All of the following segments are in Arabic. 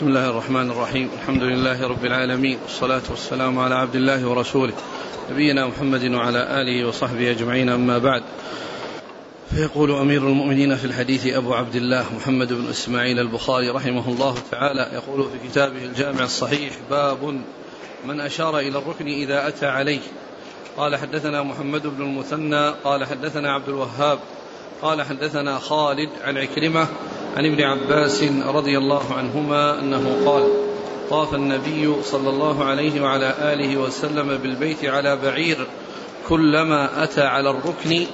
بسم الله الرحمن الرحيم. الحمد لله رب العالمين. والصلاة والسلام على عبد الله ورسوله. نبينا محمد وعلى آله وصحبه أجمعين. أما بعد. فيقول أمير المؤمنين في الحديث أبو عبد الله محمد بن إسماعيل البخاري رحمه الله تعالى. يقول في كتابه الجامع الصحيح باب من أشار إلى الركن إذا أتى عليه. قال حدثنا محمد بن المثنى. قال حدثنا عبد الوهاب. قال حدثنا خالد عن عكرمة عن ابن عباس رضي الله عنهما أنه قال طاف النبي صلى الله عليه وعلى آله وسلم بالبيت على بعير كلما أتى على الركن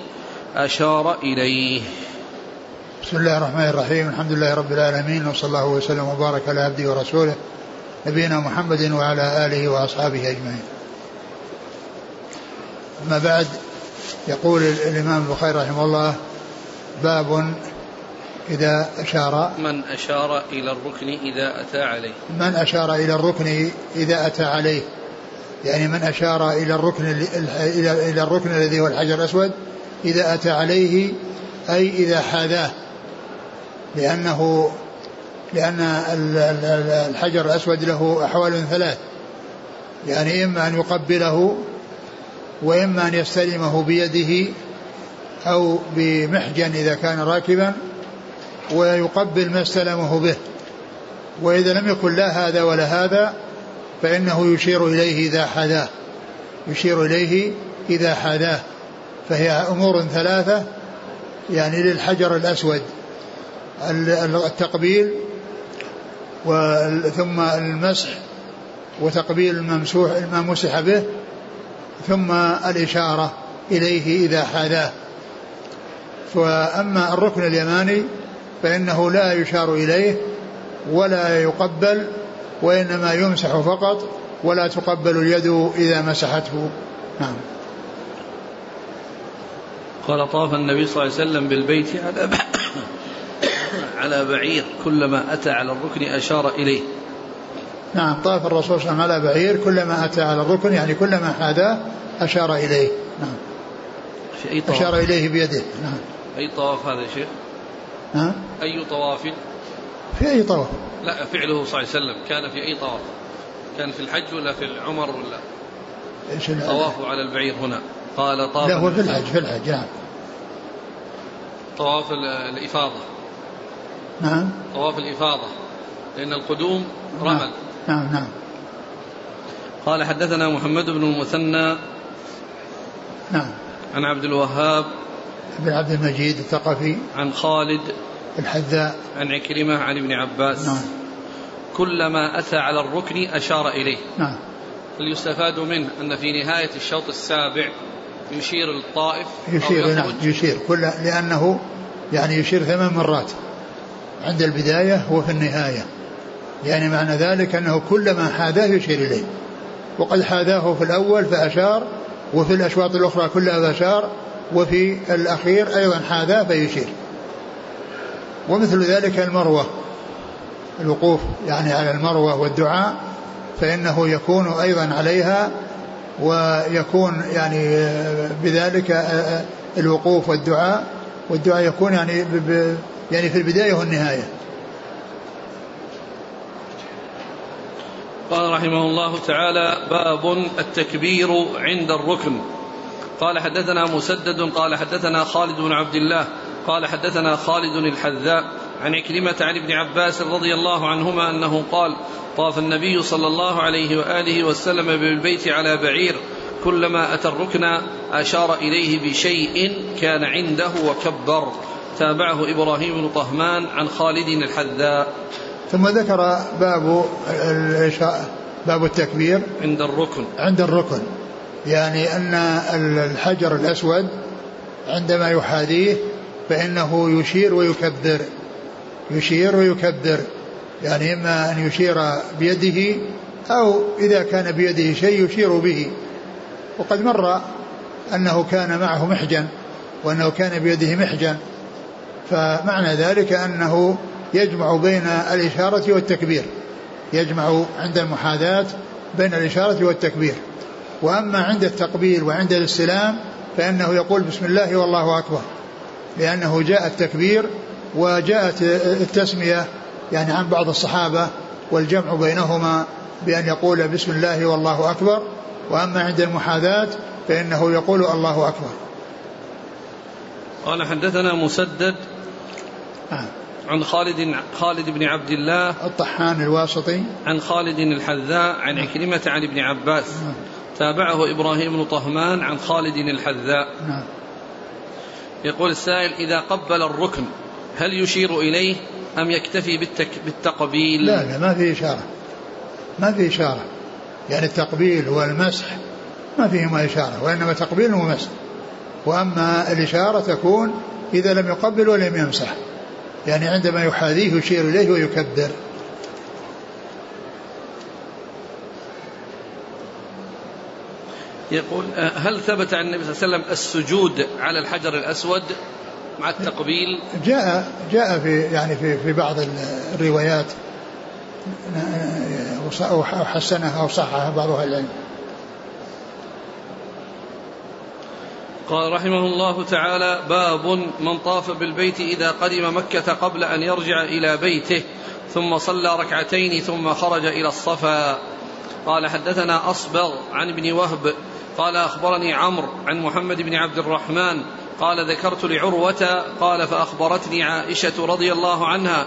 أشار إليه. بسم الله الرحمن الرحيم. الحمد لله رب العالمين وصلى الله وسلم وبارك على عبده ورسوله نبينا محمد وعلى آله وأصحابه أجمعين. أما بعد يقول الإمام البخاري رحمه الله باب إذا أشار من أشار إلى الركن إذا أتى عليه. من أشار إلى الركن إذا أتى عليه. يعني من أشار إلى الركن إلى إلى الركن الذي هو الحجر الأسود إذا أتى عليه أي إذا حاذاه. لأنه لأن الحجر الأسود له أحوال ثلاث. يعني إما أن يقبله وإما أن يستلمه بيده أو بمحجن إذا كان راكبا ويقبل ما استلمه به. وإذا لم يكن لا هذا ولا هذا فإنه يشير إليه إذا حذاه يشير إليه إذا حذاه فهي أمور ثلاثة يعني للحجر الأسود التقبيل ثم المسح وتقبيل الممسوح ما مسح به ثم الإشارة إليه إذا حذاه فأما الركن اليماني فإنه لا يشار إليه ولا يقبل وإنما يمسح فقط ولا تقبل اليد إذا مسحته. نعم. قال طاف النبي صلى الله عليه وسلم بالبيت على على بعير كلما أتى على الركن أشار إليه. نعم طاف الرسول صلى الله عليه وسلم على بعير كلما أتى على الركن يعني كلما حاذاه أشار إليه. نعم. في أي طواف أشار إليه بيده. نعم. أي طواف هذا يا شيخ؟ ها؟ أي طواف؟ في أي طواف؟ لا فعله صلى الله عليه وسلم. كان في أي طواف؟ كان في الحج ولا في العمر ولا؟ إيش طوافه على البعير هنا. قال طاف لا هو في الحج في الحج نعم. طواف الإفاضة. نعم. طواف الإفاضة. لأن القدوم رمل. نعم نعم. قال حدثنا محمد بن المثنى نعم. عن عبد الوهاب بن عبد المجيد الثقفي. عن خالد الحذاء. عن عكرمة عن ابن عباس. نعم. كلما أتى على الركن أشار إليه. نعم. يستفاد منه أن في نهاية الشوط السابع يشير للطائف يشير أو نعم يشير. كل لأنه يعني يشير ثمان مرات. عند البداية وفي النهاية. يعني معنى ذلك أنه كلما حاذاه يشير إليه. وقد حاذاه في الأول فأشار وفي الأشواط الأخرى كلها فأشار وفي الأخير أيضا حاذاه فيشير. ومثل ذلك المروة الوقوف يعني على المروة والدعاء فإنه يكون أيضا عليها ويكون يعني بذلك الوقوف والدعاء والدعاء يكون يعني يعني في البداية والنهاية. قال رحمه الله تعالى باب التكبير عند الركن. قال حدثنا مسدد قال حدثنا خالد بن عبد الله قال حدثنا خالد الحذاء عن عكرمة عن ابن عباس رضي الله عنهما أنه قال طاف النبي صلى الله عليه وآله وسلم بالبيت على بعير كلما أتى الركن أشار إليه بشيء كان عنده وكبر. تابعه إبراهيم بن طهمان عن خالد الحذاء. ثم ذكر باب باب التكبير عند الركن. عند الركن يعني أن الحجر الأسود عندما يحاذيه فإنه يشير ويكبر يشير ويكبر يعني إما أن يشير بيده أو إذا كان بيده شيء يشير به. وقد مر أنه كان معه محجن وأنه كان بيده محجن. فمعنى ذلك أنه يجمع بين الإشارة والتكبير. يجمع عند المحاذاة بين الإشارة والتكبير. وأما عند التقبيل وعند الاستلام فإنه يقول بسم الله والله أكبر. لأنه جاء التكبير وجاءت التسمية يعني عن بعض الصحابة والجمع بينهما بأن يقول بسم الله والله أكبر وأما عند المحاذاة فإنه يقول الله أكبر. قال حدثنا مسدد نعم عن خالد خالد بن عبد الله الطحان الواسطي. عن خالد الحذاء عن عكرمة عن ابن عباس. نعم. تابعه إبراهيم بن طهمان عن خالد الحذاء. نعم. يقول السائل إذا قبل الركن هل يشير إليه أم يكتفي بالتك بالتقبيل؟ لا لا ما في إشارة. ما في إشارة. يعني التقبيل والمسح ما فيهما إشارة وإنما تقبيل ومسح وأما الإشارة تكون إذا لم يقبل ولم يمسح. يعني عندما يحاذيه يشير إليه ويكبر. يقول آه، هل ثبت عن النبي صلى الله عليه وسلم السجود على الحجر الأسود مع التقبيل؟ جاء جاء في يعني في في بعض الروايات أو حسنها أو صحها بعض أهل العلم. قال رحمه الله تعالى باب من طاف بالبيت إذا قدم مكة قبل أن يرجع إلى بيته ثم صلى ركعتين ثم خرج إلى الصفا. قال حدثنا أصبغ عن ابن وهب قال أخبرني عمرو عن محمد بن عبد الرحمن قال ذكرت لعروة قال فأخبرتني عائشة رضي الله عنها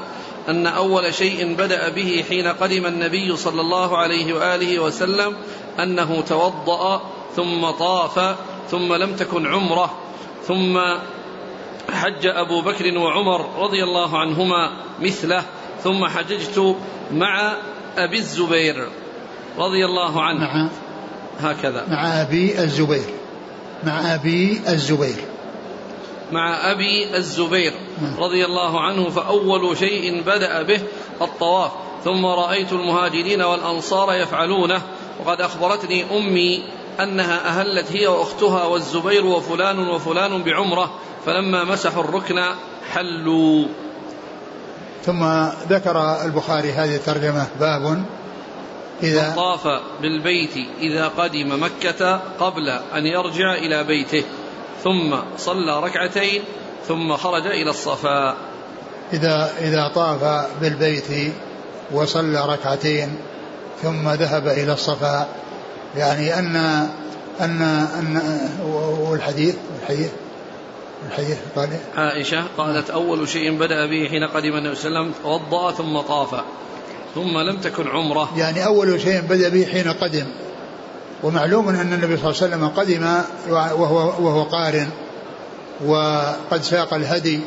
أن أول شيء بدأ به حين قدم النبي صلى الله عليه وآله وسلم أنه توضأ ثم طاف ثم لم تكن عمره ثم حج أبو بكر وعمر رضي الله عنهما مثله ثم حججت مع أبي الزبير رضي الله عنه. مع هكذا. مع أبي الزبير. مع أبي الزبير. مع أبي الزبير رضي الله عنه فأول شيء بدأ به الطواف. ثم رأيت المهاجرين والأنصار يفعلونه. وقد أخبرتني أمي أنها أهلت هي وأختها والزبير وفلان وفلان بعمرة. فلما مسحوا الركن حلوا. ثم ذكر البخاري هذه الترجمة. باب إذا طاف بالبيت إذا قدم مكة قبل أن يرجع إلى بيته ثم صلى ركعتين ثم خرج إلى الصفا إذا إذا طاف بالبيت وصلى ركعتين ثم ذهب إلى الصفا يعني أن أن أن والحديث الحديث الحديث قال عائشة قالت أول شيء بدأ به حين قدم النبي صلى الله عليه وسلم توضأ ثم طاف. ثم لم تكن عمرة. يعني أول شيء بدأ به حين قدم. ومعلوم أن النبي صلى الله عليه وسلم قدم وهو, وهو قارن. وقد ساق الهدي.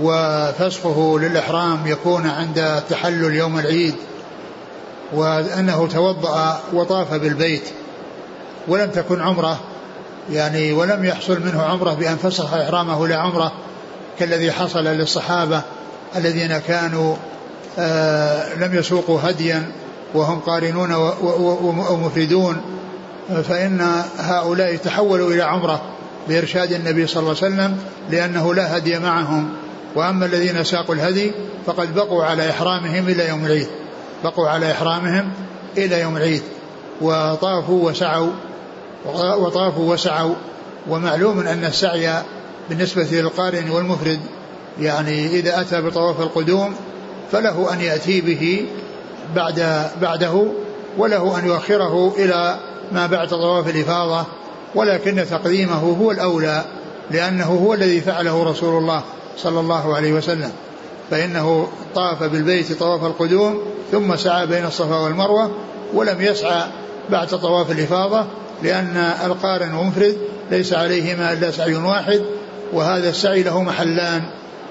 وفسخه للإحرام يكون عند تحلل يوم العيد. وأنه توضأ وطاف بالبيت. ولم تكن عمرة. يعني ولم يحصل منه عمرة بأن فسخ إحرامه لعمرة كالذي حصل للصحابة الذين كانوا لم يسوقوا هديا وهم قارنون ومفردون فإن هؤلاء تحولوا إلى عمرة بإرشاد النبي صلى الله عليه وسلم لأنه لا هدي معهم. وأما الذين ساقوا الهدي فقد بقوا على إحرامهم إلى يوم العيد. بقوا على إحرامهم إلى يوم العيد. وطافوا وسعوا وطافوا وسعوا. ومعلوم أن السعي بالنسبة للقارن والمفرد يعني إذا أتى بطواف القدوم فله أن يأتي به بعد بعده وله أن يؤخره إلى ما بعد طواف الإفاضة ولكن تقديمه هو الأولى لأنه هو الذي فعله رسول الله صلى الله عليه وسلم. فإنه طاف بالبيت طواف القدوم ثم سعى بين الصفا والمروة ولم يسعى بعد طواف الإفاضة لأن القارن والمفرد ليس عليهما إلا سعي واحد وهذا السعي له محلان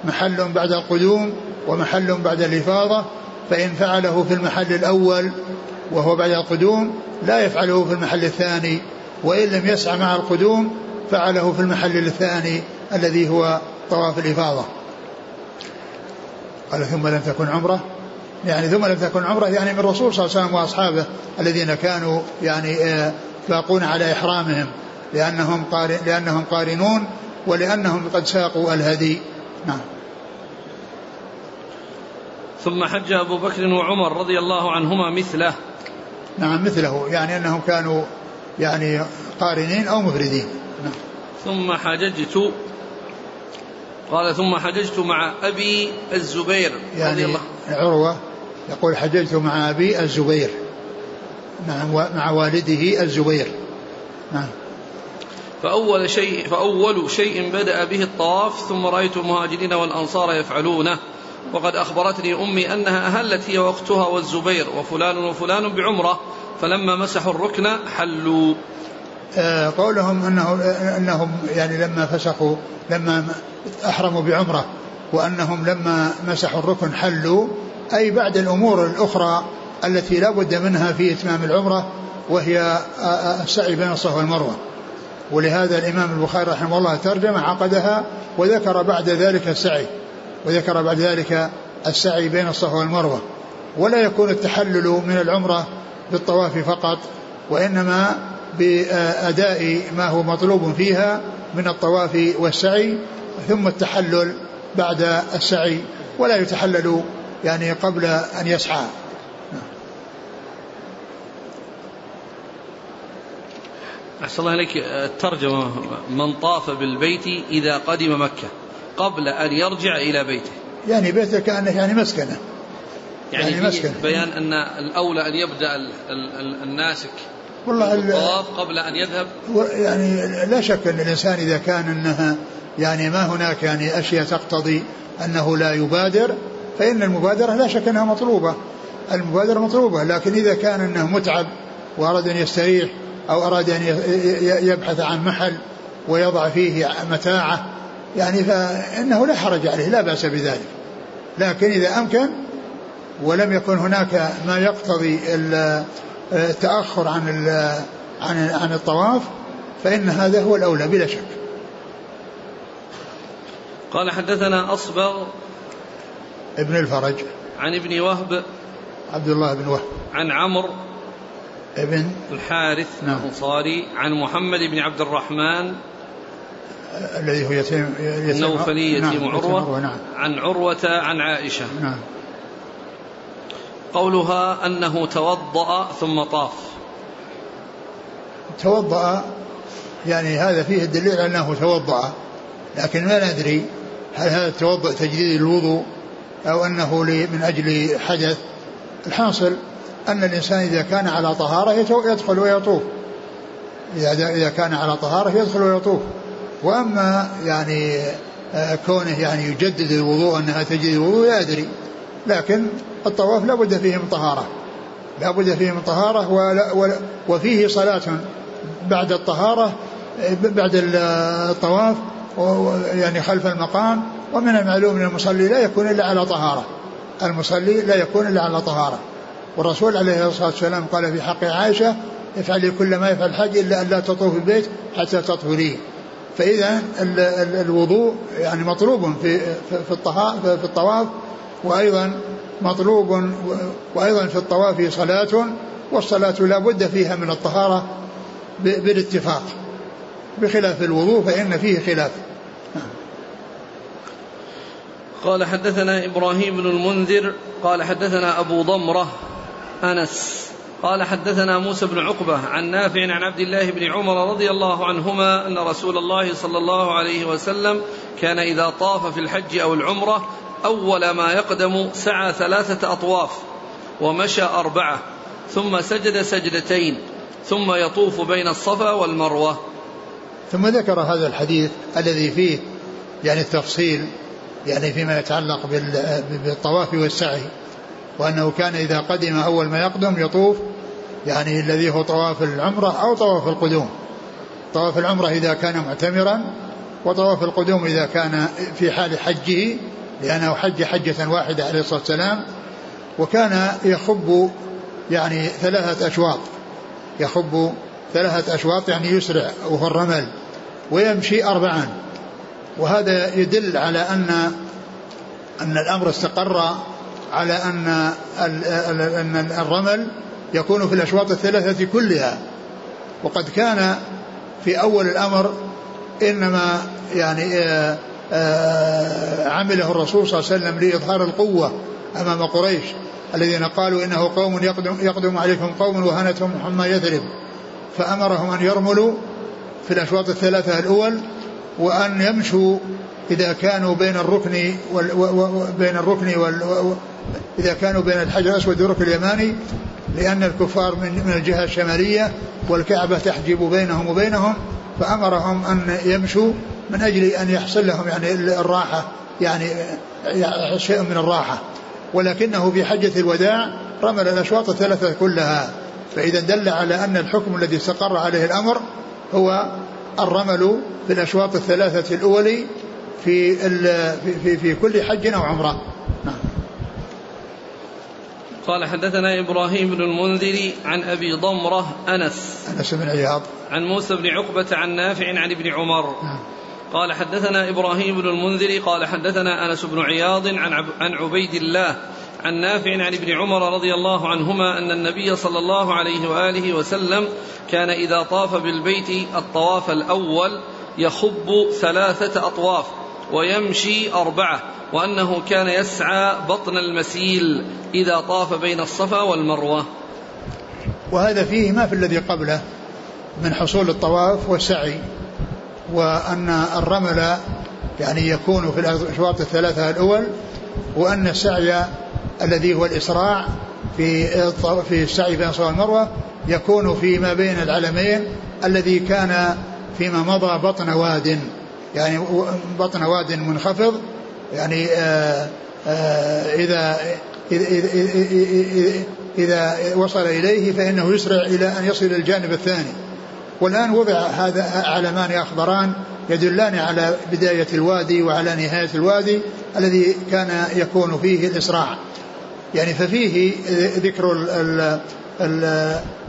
محل بعد القدوم ومحل بعد الإفاضة فإن فعله في المحل الأول وهو بعد القدوم لا يفعله في المحل الثاني وإن لم يسعى مع القدوم فعله في المحل الثاني الذي هو طواف الإفاضة. قال ثم لم تكن عمرة؟ يعني ثم لم تكن عمرة يعني من الرسول صلى الله عليه وسلم وأصحابه الذين كانوا يعني آه، باقون على إحرامهم لأنهم قارن لأنهم قارنون ولأنهم قد ساقوا الهدي. نعم. ثم حج أبو بكر وعمر رضي الله عنهما مثله. نعم مثله يعني أنهم كانوا يعني قارنين أو مفردين. نعم. ثم حججت قال ثم حججت مع أبي الزبير يعني رضي الله عروة يقول حججت مع أبي الزبير نعم مع والده الزبير. نعم. فأول شيء فأول شيء بدأ به الطواف ثم رأيت المهاجرين والأنصار يفعلونه. وقد أخبرتني أمي أنها أهلت هي وأختها والزبير وفلان وفلان بعمرة فلما مسحوا الركن حلوا. آه قولهم أنه أنهم يعني لما فسخوا لما أحرموا بعمرة وأنهم لما مسحوا الركن حلوا. أي بعد الأمور الأخرى التي لا بد منها في إتمام العمرة وهي آه، آه، السعي بين الصفا والمروة. ولهذا الإمام البخاري رحمه الله ترجم عقدها وذكر بعد ذلك السعي. وذكر بعد ذلك السعي بين الصفا والمروة. ولا يكون التحلل من العمرة بالطواف فقط وإنما بأداء ما هو مطلوب فيها من الطواف والسعي ثم التحلل بعد السعي. ولا يتحلل يعني قبل أن يسعى. أحسن الله عليك الترجمة من طاف بالبيت إذا قدم مكة. قبل أن يرجع إلى بيته. يعني بيته كأنه يعني مسكنة. يعني, يعني مسكنة. بيان أن الأولى أن يبدأ الناسك والله الطواف قبل أن يذهب. يعني لا شك أن الإنسان إذا كان أنها يعني ما هناك يعني أشياء تقتضي أنه لا يبادر فإن المبادرة لا شك أنها مطلوبة. المبادرة مطلوبة لكن إذا كان أنه متعب وأراد أن يستريح أو أراد أن يبحث عن محل ويضع فيه متاعة يعني فإنه لا حرج عليه لا بأس بذلك لكن إذا أمكن ولم يكن هناك ما يقتضي التأخر عن عن عن الطواف فإن هذا هو الأولى بلا شك. قال حدثنا أصبغ ابن الفرج عن ابن وهب عبد الله بن وهب عن عمرو ابن الحارث نعم. الأنصاري عن محمد بن عبد الرحمن الذي هو يتيم, يتيم النوفلي يتيم نعم عروة. نعم. عن عروة عن عائشة. نعم. قولها أنه توضأ ثم طاف. توضأ يعني هذا فيه الدليل أنه توضأ لكن ما ندري هل هذا التوضأ تجديد الوضوء أو أنه من أجل حدث. الحاصل أن الإنسان إذا كان على طهارة يدخل ويطوف. إذا كان على طهارة يدخل ويطوف. وأما يعني آه، كونه يعني يجدد الوضوء أنها تجدد الوضوء لا أدري. لكن الطواف لا بد فيه من طهارة. لا بد فيه من طهارة وفيه صلاة بعد الطهارة آه، بعد الطواف يعني خلف المقام. ومن المعلوم أن المصلي لا يكون إلا على طهارة. المصلي لا يكون إلا على طهارة. والرسول عليه الصلاة والسلام قال في حق عائشة افعلي كل ما يفعل الحج إلا أن لا تطوف البيت حتى تطهريه. فإذا الوضوء يعني مطلوب في في في الطواف وأيضا مطلوب وأيضا في الطواف صلاة والصلاة لا بد فيها من الطهارة بالاتفاق. بخلاف الوضوء فإن فيه خلاف. قال حدثنا إبراهيم بن المنذر قال حدثنا أبو ضمرة أنس. قال حدثنا موسى بن عقبة عن نافع عن عبد الله بن عمر رضي الله عنهما أن رسول الله صلى الله عليه وسلم كان إذا طاف في الحج أو العمرة أول ما يقدم سعى ثلاثة أطواف ومشى أربعة ثم سجد سجدتين ثم يطوف بين الصفا والمروة. ثم ذكر هذا الحديث الذي فيه يعني التفصيل يعني فيما يتعلق بالطواف والسعي. وأنه كان إذا قدم أول ما يقدم يطوف يعني الذي هو طواف العمرة أو طواف القدوم. طواف العمرة إذا كان معتمرا وطواف القدوم إذا كان في حال حجه لأنه حج حجة واحدة عليه الصلاة والسلام. وكان يخب يعني ثلاثة أشواط. يخب ثلاثة أشواط يعني يسرع وهو الرمل ويمشي أربعا. وهذا يدل على أن أن الأمر استقر على أن أن الرمل يكون في الأشواط الثلاثة كلها. وقد كان في أول الأمر إنما يعني آه، آه، عمله الرسول صلى الله عليه وسلم لإظهار القوة أمام قريش الذين قالوا إنه قوم يقدم, يقدم عليكم قوم وهنتهم حمى يثرب. فأمرهم أن يرملوا في الأشواط الثلاثة الأول وأن يمشوا إذا كانوا بين الركن وال بين الركن وال إذا كانوا بين الحجر الأسود والركن اليماني لأن الكفار من من الجهة الشمالية والكعبة تحجب بينهم وبينهم فأمرهم أن يمشوا من أجل أن يحصل لهم يعني الراحة يعني شيء من الراحة. ولكنه في حجة الوداع رمل الأشواط الثلاثة كلها. فإذا دل على أن الحكم الذي استقر عليه الأمر هو الرمل في الأشواط الثلاثة الأول في في في كل حج أو نعم قال حدثنا إبراهيم بن المنذر عن أبي ضمرة أنس. أنس بن عياض. عن موسى بن عقبة عن نافع عن ابن عمر. نعم. قال حدثنا إبراهيم بن المنذر قال حدثنا أنس بن عياض عن, عب عن عبيد الله عن نافع عن ابن عمر رضي الله عنهما أن النبي صلى الله عليه وآله وسلم كان إذا طاف بالبيت الطواف الأول يخب ثلاثة أطواف. ويمشي أربعة وأنه كان يسعى بطن المسيل إذا طاف بين الصفا والمروة. وهذا فيه ما في الذي قبله من حصول الطواف والسعي وأن الرمل يعني يكون في الأشواط الثلاثة الأول وأن السعي الذي هو الإسراع في في السعي بين الصفا والمروة يكون فيما بين العلمين الذي كان فيما مضى بطن واد. يعني بطن واد منخفض يعني آآ آآ إذا إذا, وصل إليه فإنه يسرع إلى أن يصل الجانب الثاني. والآن وضع هذا علمان أخضران يدلان على بداية الوادي وعلى نهاية الوادي الذي كان يكون فيه الإسراع. يعني ففيه ذكر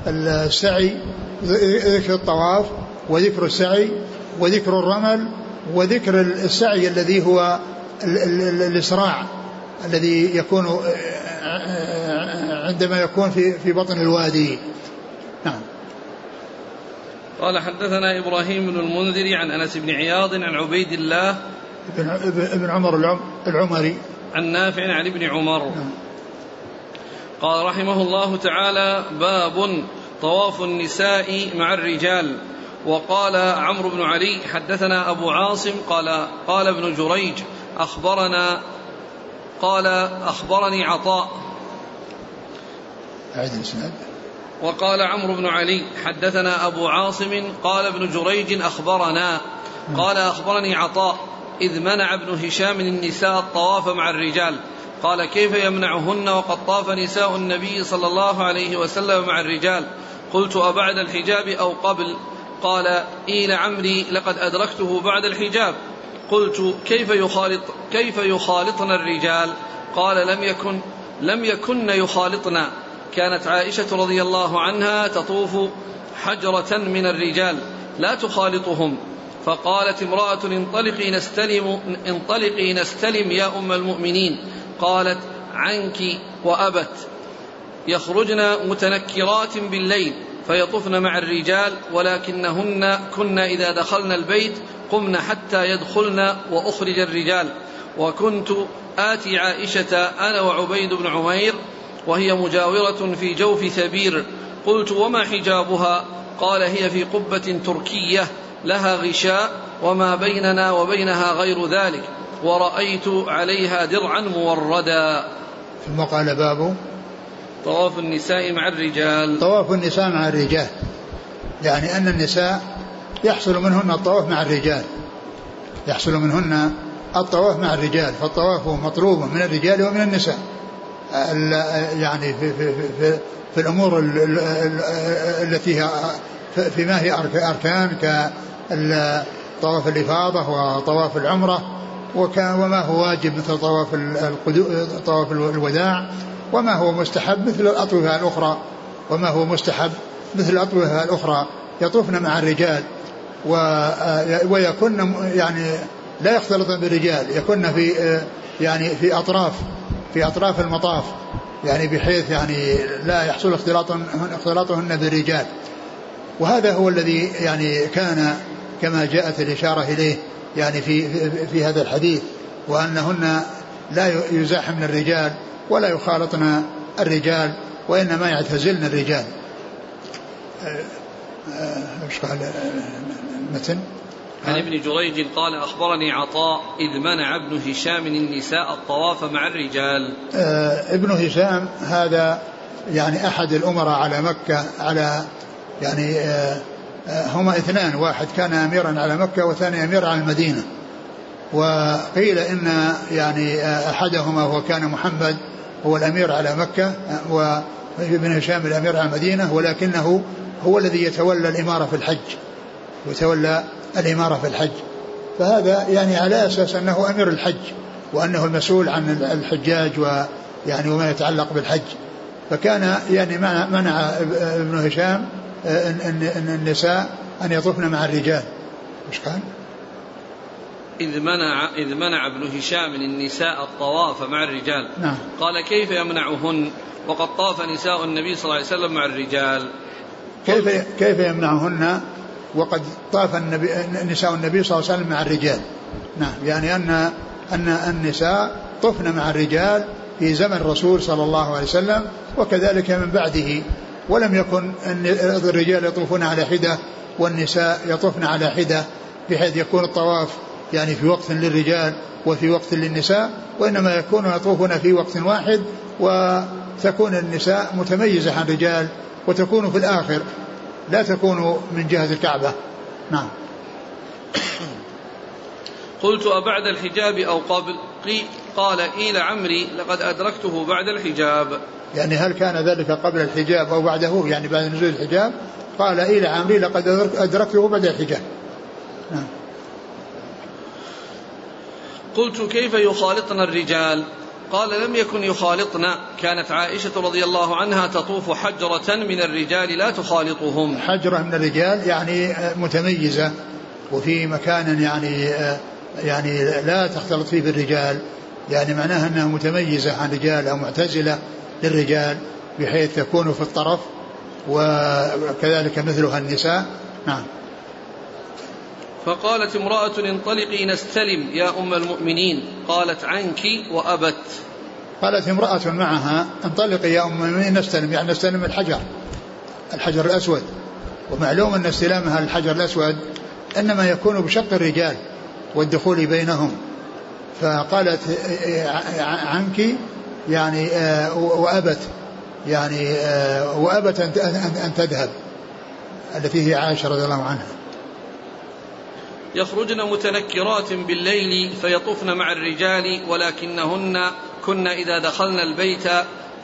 السعي ذكر الطواف وذكر السعي وذكر الرمل وذكر السعي الذي هو الإسراع الذي يكون عندما يكون في في بطن الوادي. نعم. قال حدثنا إبراهيم بن المنذر عن أنس بن عياض عن عبيد الله ابن ابن عمر العمري. عن نافع عن ابن عمر. نعم. قال رحمه الله تعالى باب طواف النساء مع الرجال. وقال عمرو بن علي حدثنا أبو عاصم قال قال ابن جريج أخبرنا قال أخبرني عطاء. أعد الإسناد. وقال عمرو بن علي حدثنا أبو عاصم قال ابن جريج أخبرنا قال أخبرني عطاء إذ منع ابن هشام النساء الطواف مع الرجال. قال كيف يمنعهن وقد طاف نساء النبي صلى الله عليه وسلم مع الرجال؟ قلت أبعد الحجاب أو قبل؟ قال إي لعمري لقد أدركته بعد الحجاب. قلت كيف يخالط كيف يخالطن الرجال؟ قال لم يكن لم يكن يخالطنا. كانت عائشة رضي الله عنها تطوف حجرة من الرجال لا تخالطهم. فقالت امرأة انطلقي نستلم انطلقي نستلم يا أم المؤمنين. قالت عنك وأبت. يخرجن متنكرات بالليل. فيطفن مع الرجال ولكنهن كن إذا دخلن البيت قمن حتى يدخلن وأخرج الرجال. وكنت آتي عائشة أنا وعبيد بن عمير وهي مجاورة في جوف ثبير. قلت وما حجابها؟ قال هي في قبة تركية لها غشاء وما بيننا وبينها غير ذلك. ورأيت عليها درعا موردا. ثم قال باب طواف النساء مع الرجال. طواف النساء مع الرجال. يعني أن النساء يحصل منهن الطواف مع الرجال. يحصل منهن الطواف مع الرجال فالطواف مطلوب من الرجال ومن النساء. يعني في, في, في, في, الأمور التي فيما هي أركان كطواف الإفاضة وطواف العمرة وما هو واجب مثل طواف طواف الوداع. وما هو مستحب مثل الأطوفة الأخرى وما هو مستحب مثل الأطوفة الأخرى. يطوفن مع الرجال ويكن يعني لا يختلطن بالرجال يكن في يعني في أطراف في أطراف المطاف يعني بحيث يعني لا يحصل اختلاط اختلاطهن بالرجال. وهذا هو الذي يعني كان كما جاءت الإشارة إليه يعني في في, في هذا الحديث وأنهن لا يزاحمن الرجال ولا يخالطن الرجال وإنما يعتزلن الرجال. إيش قال؟ المتن؟ عن ابن جريج قال أخبرني عطاء إذ منع ابن هشام النساء الطواف مع الرجال. آه ابن هشام هذا يعني أحد الأمراء على مكة على يعني آه آه هما اثنان واحد كان أميرا على مكة والثاني أمير على المدينة. وقيل إن يعني آه أحدهما هو كان محمد هو الأمير على مكة وابن هشام الأمير على المدينة ولكنه هو الذي يتولى الإمارة في الحج يتولى الإمارة في الحج. فهذا يعني على أساس أنه أمير الحج وأنه المسؤول عن الحجاج ويعني وما يتعلق بالحج. فكان يعني منع, ابن هشام أن النساء أن يطوفن مع الرجال. مش قال؟ إذ منع إذ منع ابن هشام النساء الطواف مع الرجال. نعم. قال كيف يمنعهن؟ وقد طاف نساء النبي صلى الله عليه وسلم مع الرجال. كيف كيف يمنعهن؟ وقد طاف النبي نساء النبي صلى الله عليه وسلم مع الرجال. نعم يعني أن أن النساء طفن مع الرجال في زمن الرسول صلى الله عليه وسلم وكذلك من بعده. ولم يكن الرجال يطوفون على حدة والنساء يطوفن على حدة بحيث يكون الطواف يعني في وقت للرجال وفي وقت للنساء وإنما يكون يطوفون في وقت واحد وتكون النساء متميزة عن الرجال وتكون في الآخر لا تكون من جهة الكعبة. نعم. قلت أبعد الحجاب أو قبل؟ قال إلى عمري لقد أدركته بعد الحجاب. يعني هل كان ذلك قبل الحجاب أو بعده؟ يعني بعد نزول الحجاب؟ قال إلى عمري لقد أدركته بعد الحجاب. نعم. قلت كيف يخالطن الرجال؟ قال لم يكن يخالطنا. كانت عائشة رضي الله عنها تطوف حجرة من الرجال لا تخالطهم. حجرة من الرجال يعني متميزة وفي مكان يعني يعني لا تختلط فيه بالرجال. يعني معناها أنها متميزة عن الرجال أو معتزلة للرجال بحيث تكون في الطرف وكذلك مثلها النساء. نعم. فقالت امرأة انطلقي نستلم يا أم المؤمنين قالت عنك وأبت. قالت امرأة معها انطلقي يا أم المؤمنين نستلم يعني نستلم الحجر الحجر الأسود. ومعلوم أن استلامها الحجر الأسود إنما يكون بشق الرجال والدخول بينهم. فقالت عنك يعني وأبت يعني وأبت أن تذهب التي هي عائشة رضي الله عنها. يخرجن متنكرات بالليل فيطفن مع الرجال ولكنهن كن إذا دخلن البيت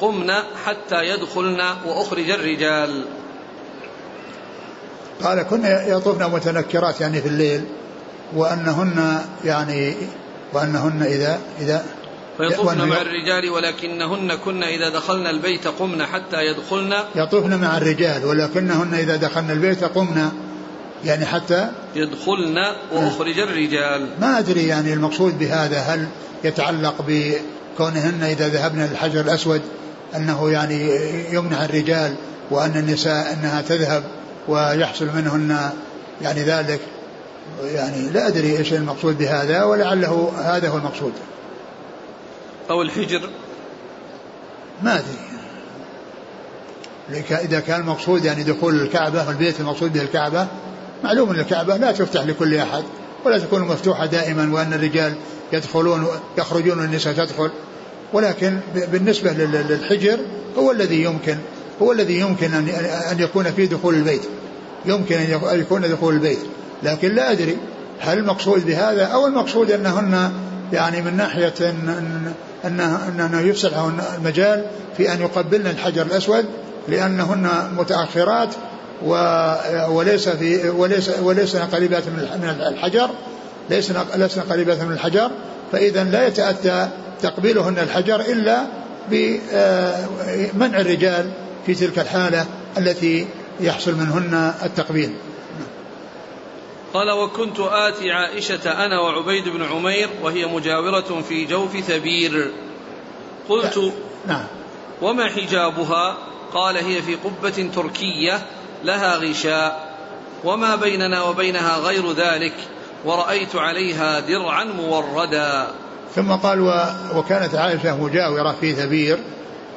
قمن حتى يدخلن وأخرج الرجال. قال كن يطفن متنكرات يعني في الليل وأنهن يعني وأنهن إذا إذا فيطفن مع الرجال ولكنهن كن إذا دخلن البيت قمن حتى يدخلن يطفن مع الرجال ولكنهن إذا دخلن البيت قمن يعني حتى يدخلن وأخرج الرجال. ما أدري يعني المقصود بهذا هل يتعلق بكونهن إذا ذهبن للحجر الأسود أنه يعني يمنع الرجال وأن النساء أنها تذهب ويحصل منهن يعني ذلك. يعني لا أدري إيش المقصود بهذا ولعله هذا هو المقصود. أو الحجر. ما أدري. إذا كان المقصود يعني دخول الكعبة والبيت المقصود به الكعبة معلوم أن الكعبة لا تفتح لكل أحد ولا تكون مفتوحة دائما وأن الرجال يدخلون يخرجون والنساء تدخل. ولكن بالنسبة للحجر هو الذي يمكن هو الذي يمكن أن يكون فيه دخول البيت. يمكن أن يكون دخول البيت. لكن لا أدري هل المقصود بهذا أو المقصود أنهن يعني من ناحية أن أنه, أنه يفسح المجال في أن يقبلن الحجر الأسود لأنهن متأخرات وليس في وليس وليس قريبات من الحجر. ليس لسنا قريبات من الحجر. فإذا لا يتأتى تقبيلهن الحجر إلا بمنع الرجال في تلك الحالة التي يحصل منهن التقبيل. قال وكنت آتي عائشة أنا وعبيد بن عمير وهي مجاورة في جوف ثبير. قلت نعم. وما حجابها؟ قال هي في قبة تركية. لها غشاء وما بيننا وبينها غير ذلك ورأيت عليها درعا موردا. ثم قال وكانت عائشة مجاورة في ثبير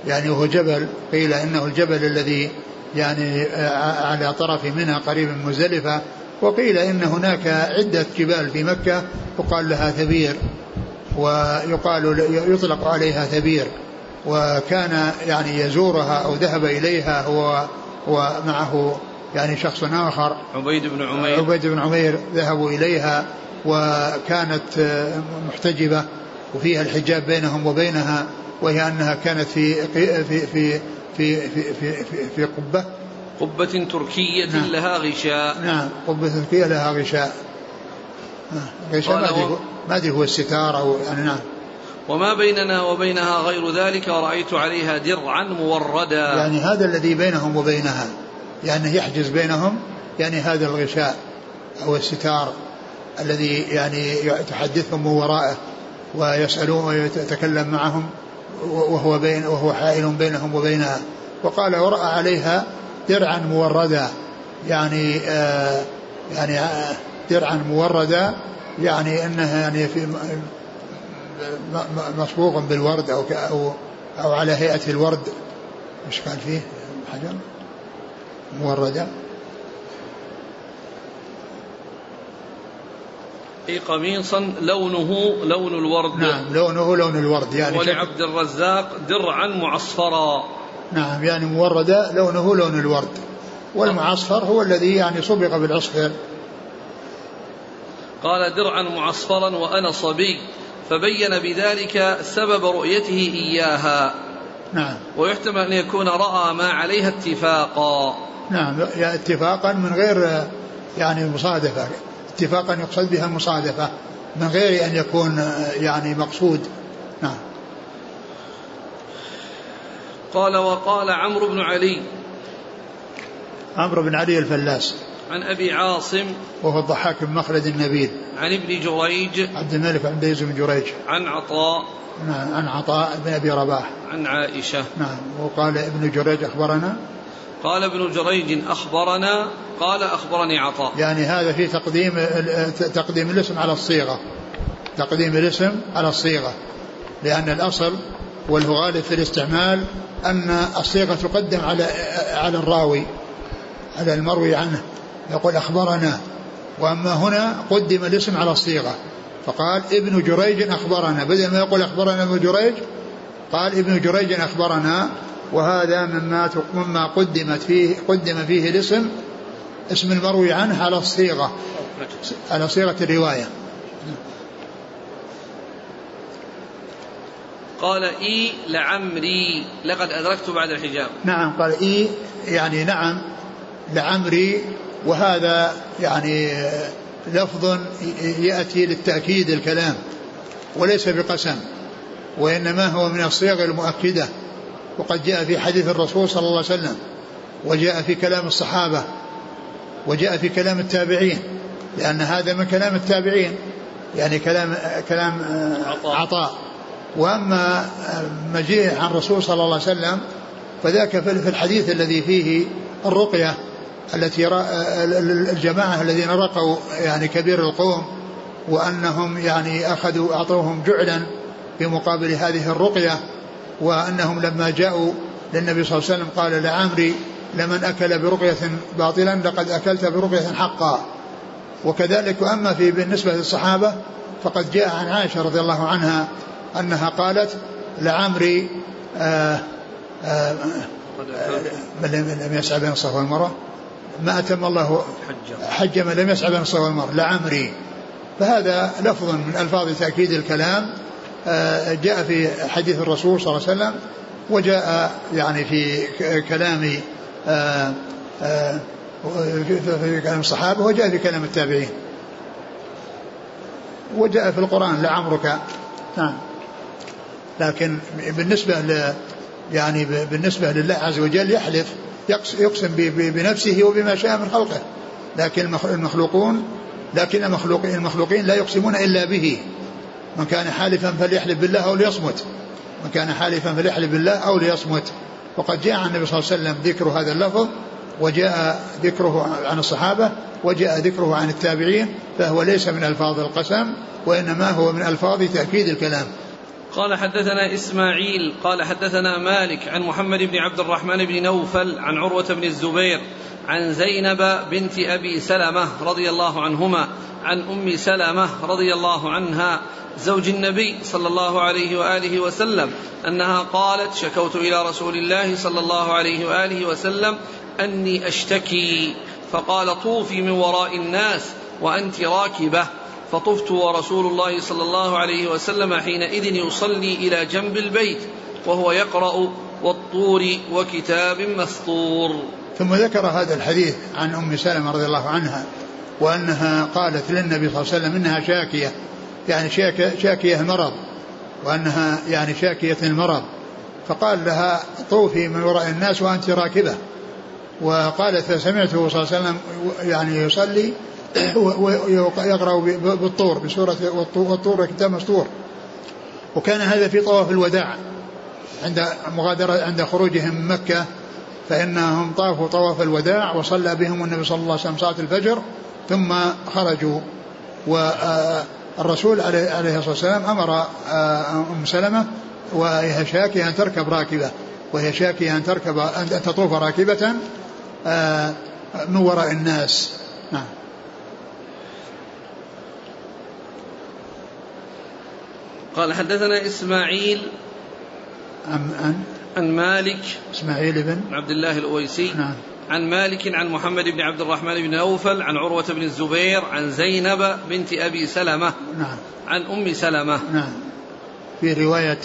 يعني وهو جبل قيل إنه الجبل الذي يعني على طرف منى قريب من مزدلفة وقيل إن هناك عدة جبال في مكة يقال لها ثبير ويقال يطلق عليها ثبير وكان يعني يزورها أو ذهب إليها هو ومعه يعني شخص آخر. عبيد بن عمير. عبيد بن عمير ذهبوا إليها وكانت محتجبة وفيها الحجاب بينهم وبينها وهي أنها كانت في في في في في في, في, في, قبة. قبة تركية نعم. لها غشاء. نعم قبة تركية لها غشاء. غشاء ما أدري ما أدري هو الستار أو يعني نعم. وما بيننا وبينها غير ذلك ورأيت عليها درعا موردا. يعني هذا الذي بينهم وبينها يعني يحجز بينهم يعني هذا الغشاء أو الستار الذي يعني تحدثهم من ورائه ويسألون ويتكلم معهم وهو بين وهو حائل بينهم وبينها. وقال ورأى عليها درعا موردا. يعني آه يعني آه درعا موردا يعني إنها يعني في مصبوغ بالورد أو أو أو على هيئة الورد. إيش قال فيه؟ حجر؟ مورده أي قميصا لونه لون الورد. نعم لونه لون الورد. يعني ولعبد الرزاق درعا معصفرا. نعم يعني موردة لونه لون الورد. والمعصفر هو الذي يعني صبغ بالعصفر. قال درعا معصفرا وأنا صبي. فبين بذلك سبب رؤيته إياها. نعم. ويحتمل أن يكون رأى ما عليها اتفاقا. نعم اتفاقا من غير يعني مصادفة. اتفاقا يقصد بها المصادفة من غير أن يكون يعني مقصود. نعم. قال وقال عمرو بن علي. عمرو بن علي الفلاس. عن أبي عاصم وهو الضحاك بن مخلد النبيل. عن ابن جريج عبد الملك عبد بن جريج. عن عطاء نعم عن عطاء بن أبي رباح. عن عائشة. نعم وقال ابن جريج أخبرنا. قال ابن جريج أخبرنا قال أخبرني عطاء. يعني هذا في تقديم تقديم الاسم على الصيغة. تقديم الاسم على الصيغة. لأن الأصل والغالب في الاستعمال أن الصيغة تقدم على على الراوي على المروي عنه. يقول أخبرنا وأما هنا قدم الاسم على الصيغة فقال ابن جريج أخبرنا بدل ما يقول أخبرنا ابن جريج قال ابن جريج أخبرنا وهذا مما مما قدمت فيه قدم فيه الاسم اسم المروي عنه على الصيغة على صيغة الرواية. قال إي لعمري لقد أدركت بعد الحجاب. نعم قال إي يعني نعم لعمري وهذا يعني لفظ يأتي للتأكيد الكلام وليس بقسم وإنما هو من الصيغ المؤكدة وقد جاء في حديث الرسول صلى الله عليه وسلم وجاء في كلام الصحابة وجاء في كلام التابعين لأن هذا من كلام التابعين يعني كلام كلام عطاء, عطاء. وأما مجيء عن الرسول صلى الله عليه وسلم فذاك في الحديث الذي فيه الرقية التي الجماعة الذين رقوا يعني كبير القوم وأنهم يعني أخذوا أعطوهم جعلا في مقابل هذه الرقية وأنهم لما جاءوا للنبي صلى الله عليه وسلم قال لعمري لمن أكل برقية باطلا لقد أكلت برقية حقا. وكذلك أما في بالنسبة للصحابة فقد جاء عن عائشة رضي الله عنها أنها قالت لعمري آآ آآ لم يسعى بين الصفا والمروة؟ ما أتم الله حج من لم يسعى بين الصفا والمروة لعمري فهذا لفظ من ألفاظ تأكيد الكلام جاء في حديث الرسول صلى الله عليه وسلم وجاء يعني في كلام في كلام الصحابة وجاء في كلام التابعين. وجاء في القرآن لعمرك نعم. لكن بالنسبة ل يعني بالنسبة لله عز وجل يحلف. يقسم بنفسه وبما شاء من خلقه. لكن المخلوقون لكن المخلوقين لا يقسمون إلا به. من كان حالفا فليحلف بالله أو ليصمت. من كان حالفا فليحلف بالله أو ليصمت. وقد جاء عن النبي صلى الله عليه وسلم ذكر هذا اللفظ وجاء ذكره عن الصحابة وجاء ذكره عن التابعين فهو ليس من ألفاظ القسم وإنما هو من ألفاظ تأكيد الكلام. قال حدثنا إسماعيل قال حدثنا مالك عن محمد بن عبد الرحمن بن نوفل عن عروة بن الزبير عن زينب بنت أبي سلمة رضي الله عنهما عن أم سلمة رضي الله عنها زوج النبي صلى الله عليه وآله وسلم أنها قالت شكوت إلى رسول الله صلى الله عليه وآله وسلم أني أشتكي فقال طوفي من وراء الناس وأنت راكبة فطفت ورسول الله صلى الله عليه وسلم حينئذ يصلي إلى جنب البيت وهو يقرأ والطور وكتاب مسطور ثم ذكر هذا الحديث عن أم سلمة رضي الله عنها وأنها قالت للنبي صلى الله عليه وسلم إنها شاكية يعني شاكية المرض وأنها يعني شاكية المرض. فقال لها طوفي من وراء الناس وأنت راكبة. وقالت فسمعته صلى الله عليه وسلم يعني يصلي ويقرأ بالطور بسورة والطور كتاب مسطور وكان هذا في طواف الوداع. عند مغادرة عند خروجهم من مكة فإنهم طافوا طواف الوداع وصلى بهم النبي صلى الله عليه وسلم صلاة الفجر ثم خرجوا. والرسول عليه الصلاة والسلام أمر أم سلمة وهي شاكية أن تركب راكبة. وهي شاكية أن تركب أن تطوف راكبة من وراء الناس. قال حدثنا إسماعيل عن عن عن مالك إسماعيل بن عبد الله الأويسي نعم. عن مالك عن محمد بن عبد الرحمن بن نوفل عن عروة بن الزبير عن زينب بنت أبي سلمة نعم. عن أم سلمة. نعم. في رواية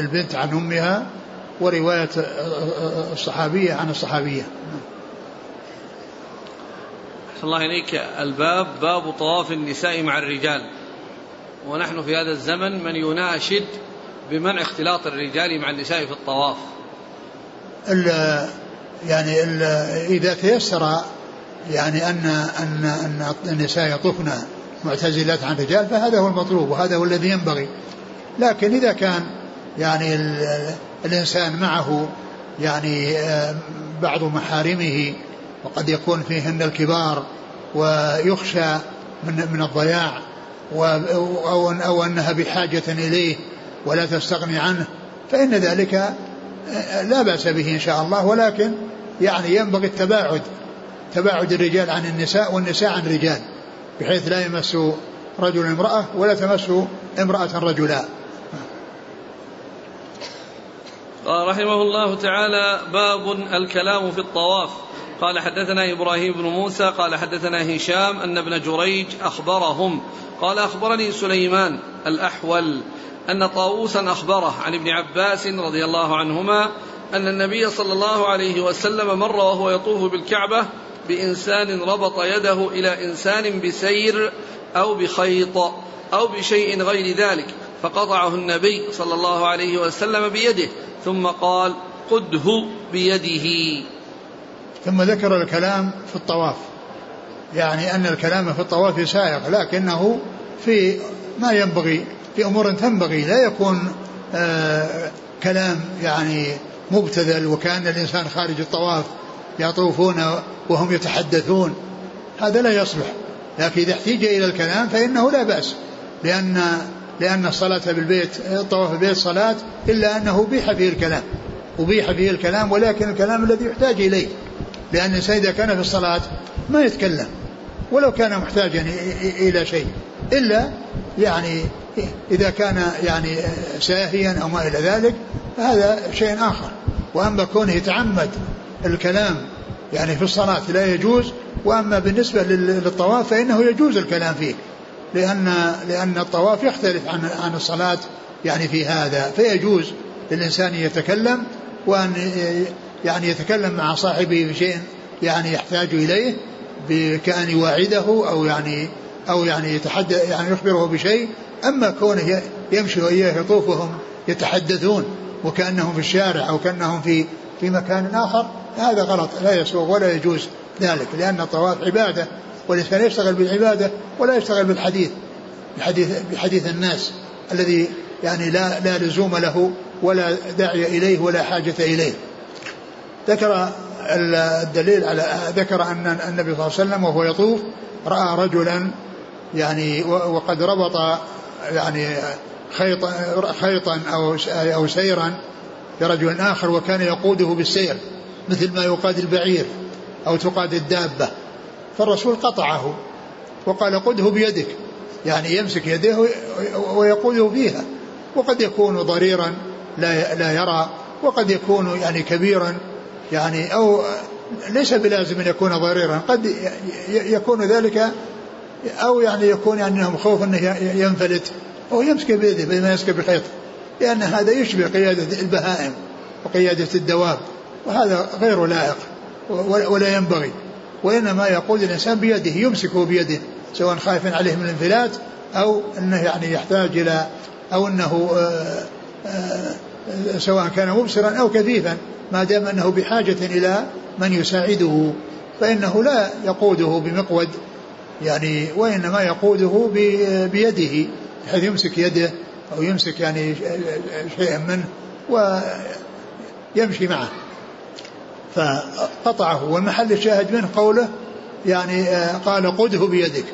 البنت عن أمها ورواية الصحابية عن الصحابية. الله إليك. الباب باب طواف النساء مع الرجال. ونحن في هذا الزمن من يناشد بمنع اختلاط الرجال مع النساء في الطواف. ال يعني ال إذا تيسر يعني أن أن أن النساء يطوفن معتزلات عن الرجال فهذا هو المطلوب وهذا هو الذي ينبغي. لكن إذا كان يعني الإنسان معه يعني بعض محارمه وقد يكون فيهن الكبار ويخشى من من الضياع أو أو أنها بحاجة إليه ولا تستغني عنه فإن ذلك لا بأس به إن شاء الله. ولكن يعني ينبغي التباعد تباعد الرجال عن النساء والنساء عن الرجال بحيث لا يمس رجل امرأة ولا تمس امرأة رجلا. قال رحمه الله تعالى باب الكلام في الطواف. قال حدثنا إبراهيم بن موسى قال حدثنا هشام أن ابن جريج أخبرهم. قال أخبرني سليمان الأحول أن طاووسا أخبره عن ابن عباس رضي الله عنهما أن النبي صلى الله عليه وسلم مر وهو يطوف بالكعبة بإنسان ربط يده إلى إنسان بسير أو بخيط أو بشيء غير ذلك فقطعه النبي صلى الله عليه وسلم بيده ثم قال قده بيده. ثم ذكر الكلام في الطواف. يعني أن الكلام في الطواف سائغ لكنه في ما ينبغي في أمور تنبغي لا يكون آه كلام يعني مبتذل وكأن الإنسان خارج الطواف يطوفون وهم يتحدثون. هذا لا يصلح. لكن إذا احتيج إلى الكلام فإنه لا بأس. لأن لأن الصلاة بالبيت الطواف بالبيت صلاة إلا أنه أبيح فيه الكلام. أبيح فيه الكلام ولكن الكلام الذي يحتاج إليه. لأن الإنسان إذا كان في الصلاة ما يتكلم ولو كان محتاجا إلى شيء إلا يعني إذا كان يعني ساهيا أو ما إلى ذلك فهذا شيء آخر. وأما كونه يتعمد الكلام يعني في الصلاة لا يجوز وأما بالنسبة للطواف فإنه يجوز الكلام فيه لأن لأن الطواف يختلف عن عن الصلاة يعني في هذا. فيجوز للإنسان يتكلم وأن يعني يتكلم مع صاحبه بشيء يعني يحتاج إليه كأن يواعده أو يعني أو يعني يتحدث يعني يخبره بشيء. أما كونه يمشي وإياه يطوف وهم يتحدثون وكأنهم في الشارع أو كأنهم في في مكان آخر هذا غلط لا يسوغ ولا يجوز ذلك لأن الطواف عبادة والإنسان يشتغل بالعبادة ولا يشتغل بالحديث بحديث بحديث الناس الذي يعني لا لا لزوم له ولا داعي إليه ولا حاجة إليه. ذكر الدليل على ذكر أن النبي صلى الله عليه وسلم وهو يطوف رأى رجلا يعني وقد ربط يعني خيطا خيطا أو أو سيرا لرجل آخر وكان يقوده بالسير مثل ما يقاد البعير أو تقاد الدابة فالرسول قطعه وقال قده بيدك يعني يمسك يده ويقوده فيها وقد يكون ضريرا لا لا يرى وقد يكون يعني كبيرا يعني أو ليس بلازم أن يكون ضريرا قد يكون ذلك أو يعني يكون انه خوف أنه ينفلت أو يمسك بيده بما يمسك بخيط لأن هذا يشبه قيادة البهائم وقيادة الدواب وهذا غير لائق ولا ينبغي. وإنما يقول الإنسان بيده يمسكه بيده سواء خائفا عليه من الانفلات أو أنه يعني يحتاج إلى أو أنه آآ آآ سواء كان مبصرا أو كفيفا ما دام أنه بحاجة إلى من يساعده. فإنه لا يقوده بمقود يعني وإنما يقوده بيده بحيث يمسك يده أو يمسك يعني شيئا منه ويمشي معه. فقطعه والمحل الشاهد منه قوله يعني قال قده بيدك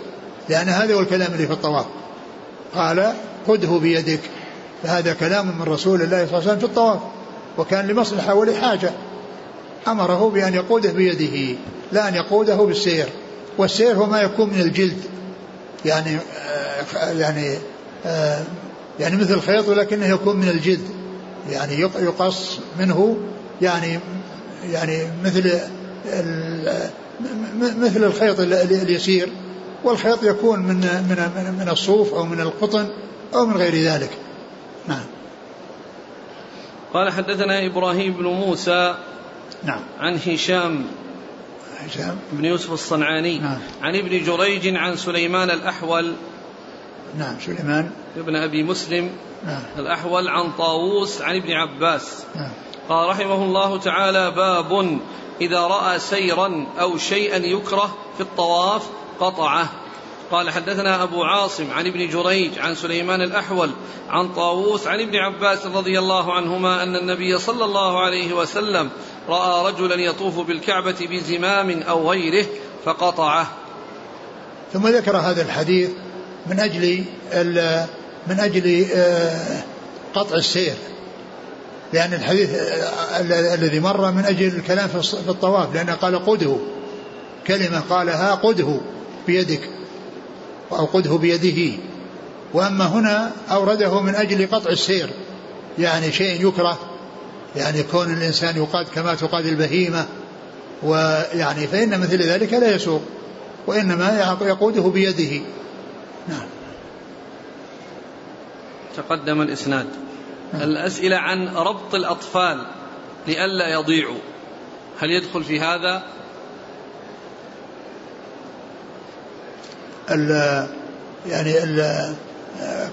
لأن هذا هو الكلام اللي في الطواف. قال خذه بيدك. فهذا كلام من رسول الله صلى الله عليه وسلم في الطواف وكان لمصلحة ولحاجة. أمره بأن يقوده بيده لا أن يقوده بالسير والسير هو ما يكون من الجلد. يعني آه يعني آه يعني مثل الخيط ولكنه يكون من الجلد. يعني يقص منه يعني يعني مثل مثل الخيط اليسير. والخيط يكون من من من الصوف أو من القطن أو من غير ذلك. نعم. قال حدثنا إبراهيم بن موسى نعم. عن هشام هشام. بن يوسف الصنعاني نعم. عن ابن جريج عن سليمان الأحول نعم سليمان. ابن أبي مسلم نعم. الأحول عن طاووس عن ابن عباس. نعم. قال رحمه الله تعالى باب إذا رأى سيرا أو شيئا يكره في الطواف قطعه. قال حدثنا أبو عاصم عن ابن جريج عن سليمان الأحول عن طاووس عن ابن عباس رضي الله عنهما أن النبي صلى الله عليه وسلم رأى رجلا يطوف بالكعبة بزمام أو غيره فقطعه. ثم ذكر هذا الحديث من أجل من أجل قطع السير لأن الحديث الذي مر من أجل الكلام في الطواف لأنه قال قده كلمة قالها قده بيدك. أو قده بيده. وأما هنا أورده من أجل قطع السير يعني شيء يكره يعني كون الإنسان يقاد كما تقاد البهيمة ويعني فإن مثل ذلك لا يسوق وإنما يقوده بيده. نعم. تقدم الإسناد. نعم. الأسئلة عن ربط الأطفال لئلا يضيعوا. هل يدخل في هذا ال يعني ال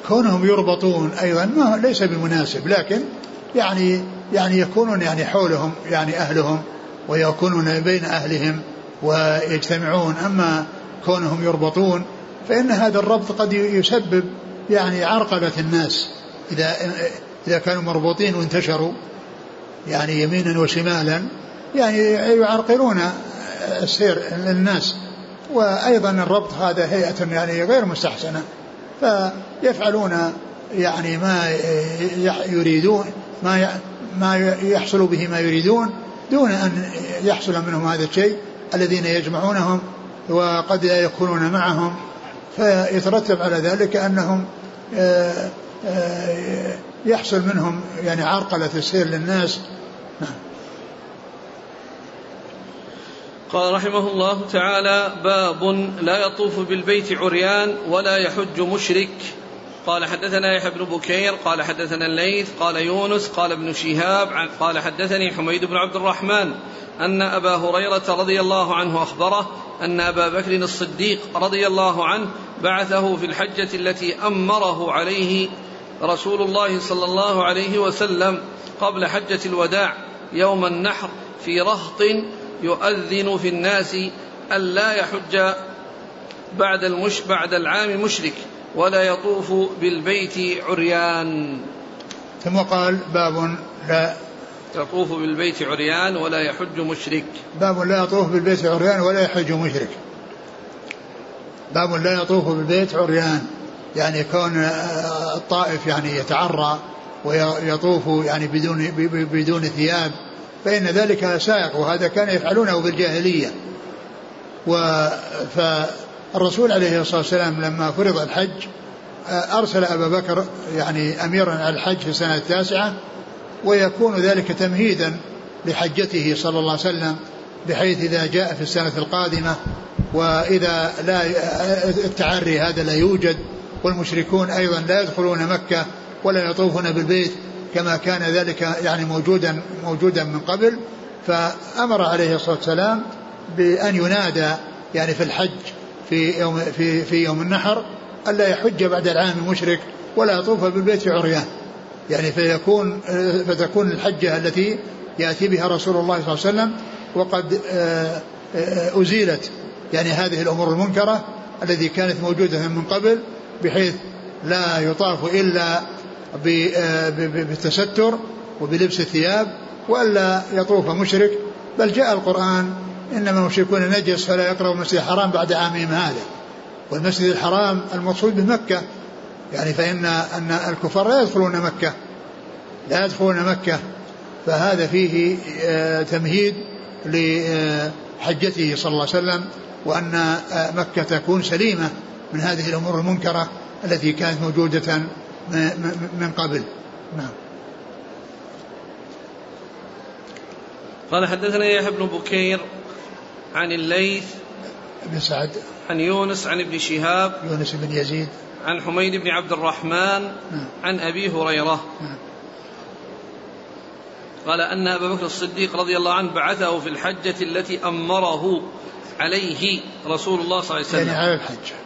كونهم يربطون أيضا ما ليس بمناسب لكن يعني يعني يكونون يعني حولهم يعني أهلهم ويكونون بين أهلهم ويجتمعون. أما كونهم يربطون فإن هذا الربط قد يسبب يعني عرقله الناس. اذا إذا كانوا مربوطين وانتشروا يعني يمينا وشمالا يعني يعرقلون السير للناس. وأيضا الربط هذا هيئة يعني غير مستحسنة فيفعلون يعني ما يريدون ما ما يحصل به ما يريدون دون أن يحصل منهم هذا الشيء الذين يجمعونهم وقد لا يكونون معهم. فيترتب على ذلك أنهم آه، آه، يحصل منهم يعني عرقلة السير للناس قال رحمه الله تعالى باب لا يطوف بالبيت عريان ولا يحج مشرك. قال حدثنا يحيى بن بكير قال حدثنا الليث قال يونس قال ابن شهاب قال حدثني حميد بن عبد الرحمن أن أبا هريرة رضي الله عنه أخبره أن أبا بكر الصديق رضي الله عنه بعثه في الحجة التي أمره عليه رسول الله صلى الله عليه وسلم قبل حجة الوداع يوم النحر في رهط يؤذن في الناس ألا يحج بعد المش بعد العام مشرك ولا يطوف بالبيت عريان. ثم قال باب لا يطوف بالبيت عريان ولا يحج مشرك. باب لا يطوف بالبيت عريان ولا يحج مشرك. باب لا يطوف بالبيت عريان يعني كون الطائف يعني يتعرى ويطوف يعني بدون بدون ثياب. فإن ذلك سائق وهذا كان يفعلونه بالجاهلية. فالرسول عليه الصلاة والسلام لما فرض الحج أرسل أبا بكر يعني أميرا على الحج في السنة التاسعة ويكون ذلك تمهيدا لحجته صلى الله عليه وسلم بحيث إذا جاء في السنة القادمة وإذا لا التعري هذا لا يوجد والمشركون أيضا لا يدخلون مكة ولا يطوفون بالبيت كما كان ذلك يعني موجودا موجودا من قبل فأمر عليه الصلاة والسلام بأن ينادى يعني في الحج في يوم في في يوم النحر ألا يحج بعد العام المشرك ولا يطوف بالبيت عريان. يعني فيكون فتكون الحجة التي يأتي بها رسول الله صلى الله عليه وسلم وقد آه، آه، أزيلت يعني هذه الأمور المنكرة التي كانت موجودة من قبل بحيث لا يطاف إلا بالتستر وبلبس الثياب وألا يطوف مشرك بل جاء القرآن إنما المشركون نجس فلا يقربوا المسجد الحرام بعد عامهم هذا. والمسجد الحرام المقصود بمكة يعني فإن أن الكفار لا يدخلون مكة لا يدخلون مكة فهذا فيه آه، تمهيد لحجته صلى الله عليه وسلم وأن آه، مكة تكون سليمة من هذه الأمور المنكرة التي كانت موجودة من قبل. نعم. قال حدثنا يحيى بن بكير عن الليث بن سعد. عن يونس عن ابن شهاب يونس بن يزيد. عن حميد بن عبد الرحمن نعم. عن أبي هريرة. نعم. قال أن أبا بكر الصديق رضي الله عنه بعثه في الحجة التي أمره عليه رسول الله صلى الله عليه وسلم. يعني على الحج.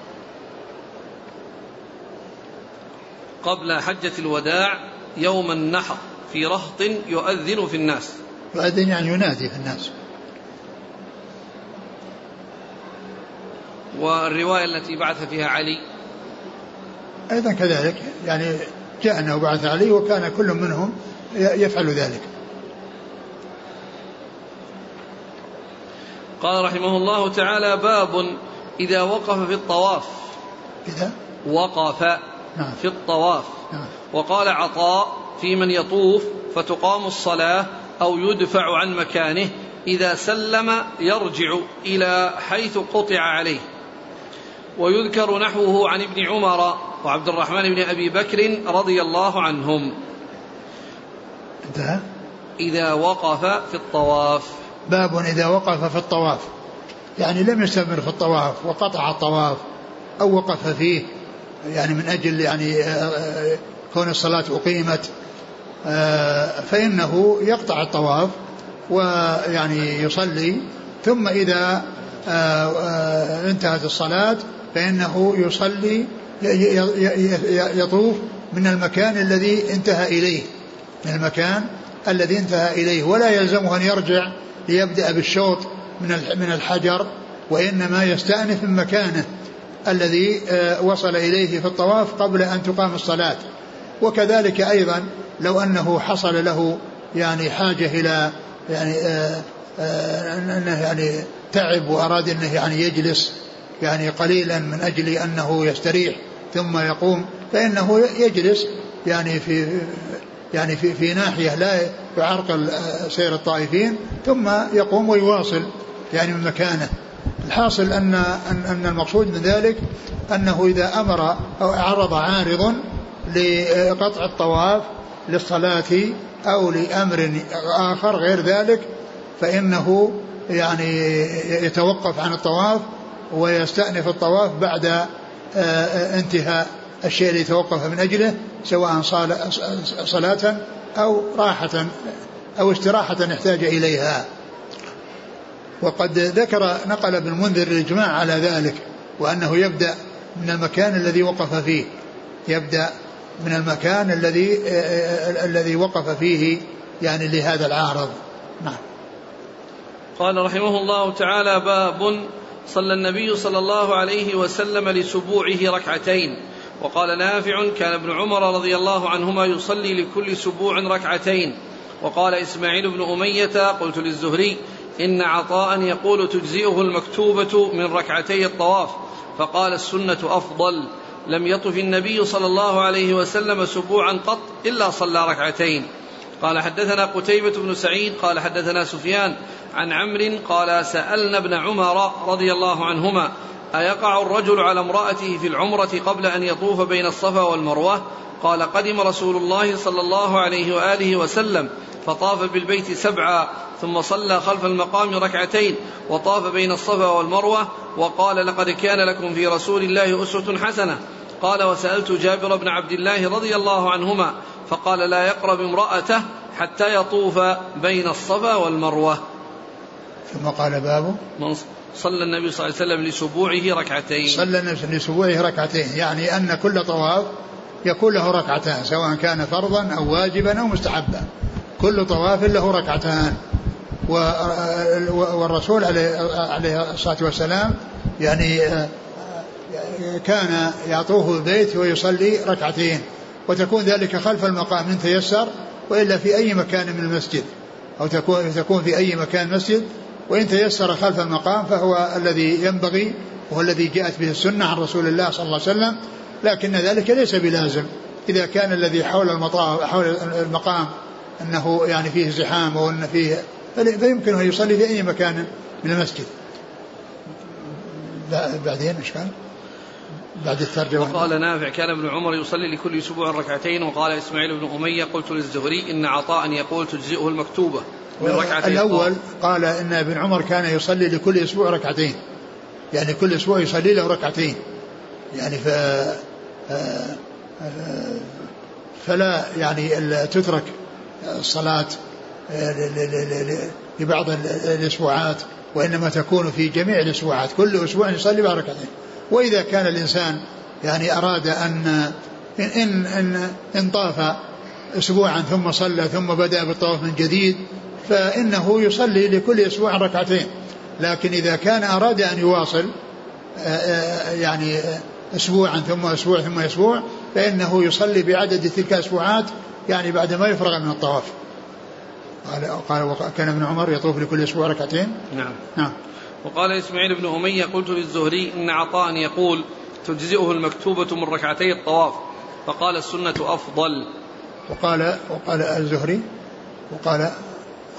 قبل حجة الوداع يوم النحر في رهط يؤذن في الناس. يؤذن يعني ينادي في الناس. والرواية التي بعث فيها علي. أيضا كذلك يعني جاء أنه بعث علي وكان كل منهم يفعل ذلك. قال رحمه الله تعالى باب إذا وقف في الطواف. إذا؟ وقف نعم. في الطواف. نعم. وقال عطاء في من يطوف فتقام الصلاة أو يدفع عن مكانه إذا سلم يرجع إلى حيث قطع عليه. ويذكر نحوه عن ابن عمر وعبد الرحمن بن أبي بكر رضي الله عنهم. انتهى. إذا وقف في الطواف. باب إذا وقف في الطواف. يعني لم يستمر في الطواف وقطع الطواف أو وقف فيه. يعني من أجل يعني آه، آه، كون الصلاة أقيمت آه، فإنه يقطع الطواف ويعني يصلي. ثم إذا انتهت الصلاة فإنه يصلي يطوف من المكان الذي انتهى إليه من المكان الذي انتهى إليه. ولا يلزمه أن يرجع ليبدأ بالشوط من الحجر وإنما يستأنف من مكانه. الذي آه، وصل إليه في الطواف قبل أن تقام الصلاة. وكذلك أيضا لو أنه حصل له يعني حاجة إلى يعني آه، آه، أنه يعني تعب وأراد أنه يعني يجلس يعني قليلا من أجل أنه يستريح ثم يقوم فإنه يجلس يعني في يعني في, في ناحية لا يعرقل سير الطائفين ثم يقوم ويواصل يعني من مكانه. الحاصل أن أن المقصود من ذلك أنه إذا أمر أو عرض عارض لقطع الطواف للصلاة أو لأمر آخر غير ذلك فإنه يعني يتوقف عن الطواف ويستأنف الطواف بعد آه، انتهاء الشيء اللي توقف من أجله سواء صلاة أو راحة أو استراحة يحتاج إليها. وقد ذكر نقل ابن المنذر الإجماع على ذلك وأنه يبدأ من المكان الذي وقف فيه يبدأ من المكان الذي الذي وقف فيه يعني لهذا العارض. نعم. قال رحمه الله تعالى باب صلى النبي صلى الله عليه وسلم لسبوعه ركعتين. وقال نافع كان ابن عمر رضي الله عنهما يصلي لكل سبوع ركعتين. وقال إسماعيل بن أمية قلت للزهري إن عطاء يقول تجزئه المكتوبة من ركعتي الطواف فقال السنة أفضل. لم يطف النبي صلى الله عليه وسلم سبوعا قط إلا صلى ركعتين. قال حدثنا قتيبة بن سعيد قال حدثنا سفيان عن عمرو قال سألنا ابن عمر رضي الله عنهما أيقع الرجل على امرأته في العمرة قبل أن يطوف بين الصفا والمروة؟ قال قدم رسول الله صلى الله عليه وآله وسلم فطاف بالبيت سبعا ثم صلى خلف المقام ركعتين وطاف بين الصفا والمروة وقال لقد كان لكم في رسول الله أسوة حسنة. قال وسألت جابر بن عبد الله رضي الله عنهما فقال لا يقرب امرأته حتى يطوف بين الصفا والمروة. ثم قال باب من صلى النبي صلى الله عليه وسلم لسبوعه ركعتين. صلى النبي لسبوعه ركعتين يعني أن كل طواف يكون له ركعتان سواء كان فرضا أو واجبا أو مستحبا. كل طواف له ركعتان. والرسول عليه الصلاة والسلام يعني آه، كان يطوف البيت ويصلي ركعتين وتكون ذلك خلف المقام إن تيسر وإلا في أي مكان من المسجد أو تكون تكون في أي مكان مسجد وإن تيسر خلف المقام فهو الذي ينبغي وهو الذي جاءت به السنة عن رسول الله صلى الله عليه وسلم لكن ذلك ليس بلازم. إذا كان الذي حول المطاف حول المقام أنه يعني فيه زحام أو أن فيه فيمكن أن يصلي في أي مكان من المسجد. بعدين إيش قال؟ بعد الترجمة وقال نافع كان ابن عمر يصلي لكل أسبوع ركعتين وقال إسماعيل بن أمية قلت للزهري إن عطاء يقول تجزئه المكتوبة من ركعتين الأول قال إن ابن عمر كان يصلي لكل أسبوع ركعتين. يعني كل أسبوع يصلي له ركعتين. يعني ف فلا يعني تترك الصلاة لبعض الأسبوعات وإنما تكون في جميع الأسبوعات. كل أسبوع يصلي بركتين وإذا كان الإنسان يعني أراد أن إن, إن, إن طاف أسبوعا ثم صلى ثم بدأ بالطواف من جديد فإنه يصلي لكل أسبوع ركعتين. لكن إذا كان أراد أن يواصل يعني أسبوعا ثم أسبوع ثم أسبوع فإنه يصلي بعدد تلك الأسبوعات يعني بعد ما يفرغ من الطواف. قال قال كان ابن عمر يطوف لكل أسبوع ركعتين. نعم. نعم. وقال إسماعيل بن أمية قلت للزهري إن عطاء يقول تجزئه المكتوبة من ركعتي الطواف. فقال السنة أفضل. وقال وقال الزهري وقال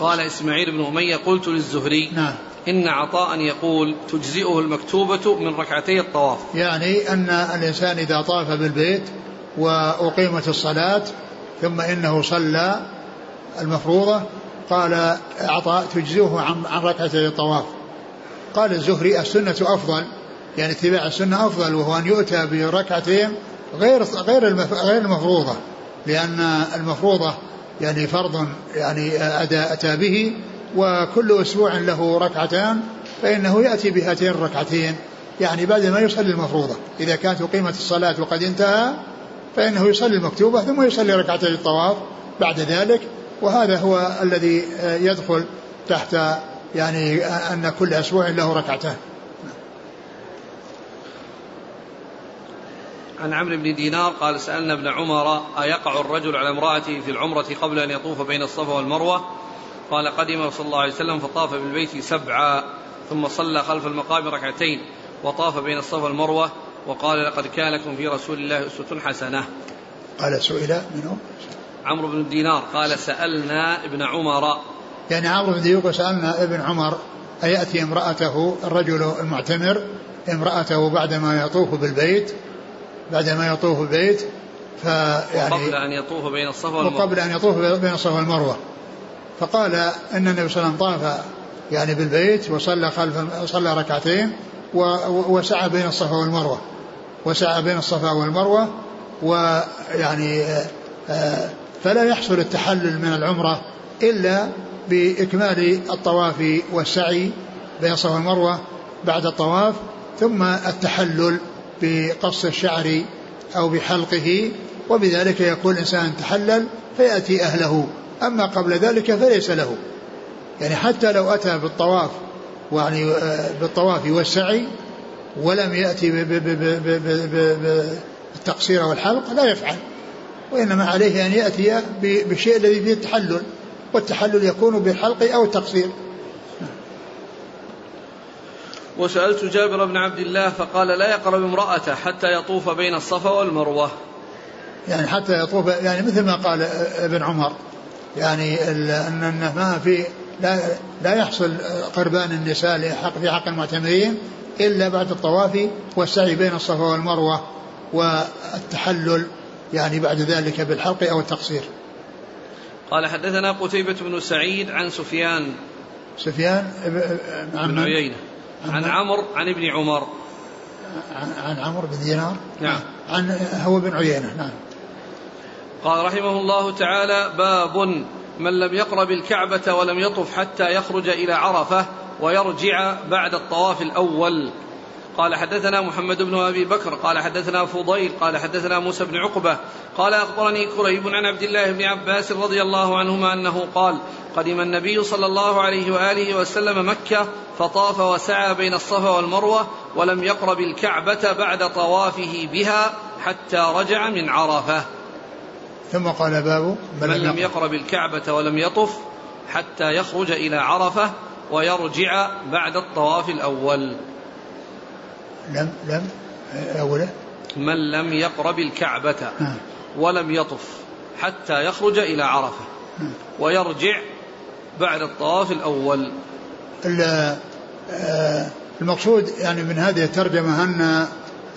قال إسماعيل بن أمية قلت للزهري نعم. إن عطاء يقول تجزئه المكتوبة من ركعتي الطواف. يعني أن الإنسان إذا طاف بالبيت وأقيمت الصلاة ثم إنه صلى المفروضة قال عطاء تجزئه عن عن ركعتي الطواف. قال الزهري السنة أفضل يعني اتباع السنة أفضل وهو أن يؤتى بركعتين غير غير غير المفروضة لأن المفروضة يعني فرض يعني أدى أتى به وكل أسبوع له ركعتان فإنه يأتي بهاتين الركعتين يعني بعد ما يصلي المفروضة. إذا كانت أقيمت الصلاة وقد انتهى فإنه يصلي المكتوبة ثم يصلي ركعتي الطواف. بعد ذلك وهذا هو الذي يدخل تحت يعني أن كل أسبوع له ركعتان. عن عمرو بن دينار قال سألنا ابن عمر أيقع الرجل على امرأته في العمرة قبل أن يطوف بين الصفا والمروة؟ قال قدم صلى الله عليه وسلم فطاف بالبيت سبعا ثم صلى خلف المقام ركعتين وطاف بين الصفا والمروة وقال لقد كان لكم في رسول الله أسوة حسنة. قال سئل منه عمرو بن دينار قال سألنا ابن عمر. يعني عمرو بن دينار سألنا ابن عمر أيأتي امرأته الرجل المعتمر امرأته بعدما يطوف بالبيت بعدما يطوف بالبيت فيعني وقبل أن يطوف بين الصفا والمروة. وقبل أن يطوف بين الصفا والمروة. فقال إن النبي صلى الله عليه وسلم طاف يعني بالبيت وصلى خلف صلى ركعتين وسعى بين الصفا والمروة. وسعى بين الصفا والمروة ويعني آه، فلا يحصل التحلل من العمرة إلا بإكمال الطواف والسعي بين الصفا والمروه بعد الطواف ثم التحلل بقص الشعر أو بحلقه وبذلك يكون الانسان تحلل فيأتي أهله. أما قبل ذلك فليس له. يعني حتى لو أتى بالطواف يعني بالطواف والسعي ولم يأتي بالتقصير والحلق لا يفعل. وإنما عليه أن يأتي بالشيء الذي فيه التحلل والتحلل يكون بالحلق أو التقصير وسألت جابر بن عبد الله فقال لا يقرب امرأته حتى يطوف بين الصفا والمروة. يعني حتى يطوف يعني مثل ما قال ابن عمر يعني أن ما في لا, لا يحصل قربان النساء حق في حق المعتمرين إلا بعد الطواف والسعي بين الصفا والمروة والتحلل. يعني بعد ذلك بالحلق أو التقصير. قال حدثنا قتيبة بن سعيد عن سفيان. سفيان بن عيينة. عن عمرو. عن ابن عمر. عن عمرو بن دينار. نعم. عن هو بن عيينة نعم. قال رحمه الله تعالى باب من لم يقرب الكعبة ولم يطف حتى يخرج إلى عرفة ويرجع بعد الطواف الأول. قال حدثنا محمد بن أبي بكر قال حدثنا فضيل قال حدثنا موسى بن عقبة قال أخبرني كريب عن عبد الله بن عباس رضي الله عنهما أنه قال قدم النبي صلى الله عليه وآله وسلم مكة فطاف وسعى بين الصفا والمروة ولم يقرب الكعبة بعد طوافه بها حتى رجع من عرفة. ثم قال باب من لم يقرب الكعبة ولم يطف حتى يخرج إلى عرفة ويرجع بعد الطواف الأول. لم لم أوله من لم يقرب الكعبة. ولم يطف حتى يخرج إلى عرفة. ويرجع بعد الطواف الأول آه، المقصود يعني من هذه الترجمة أن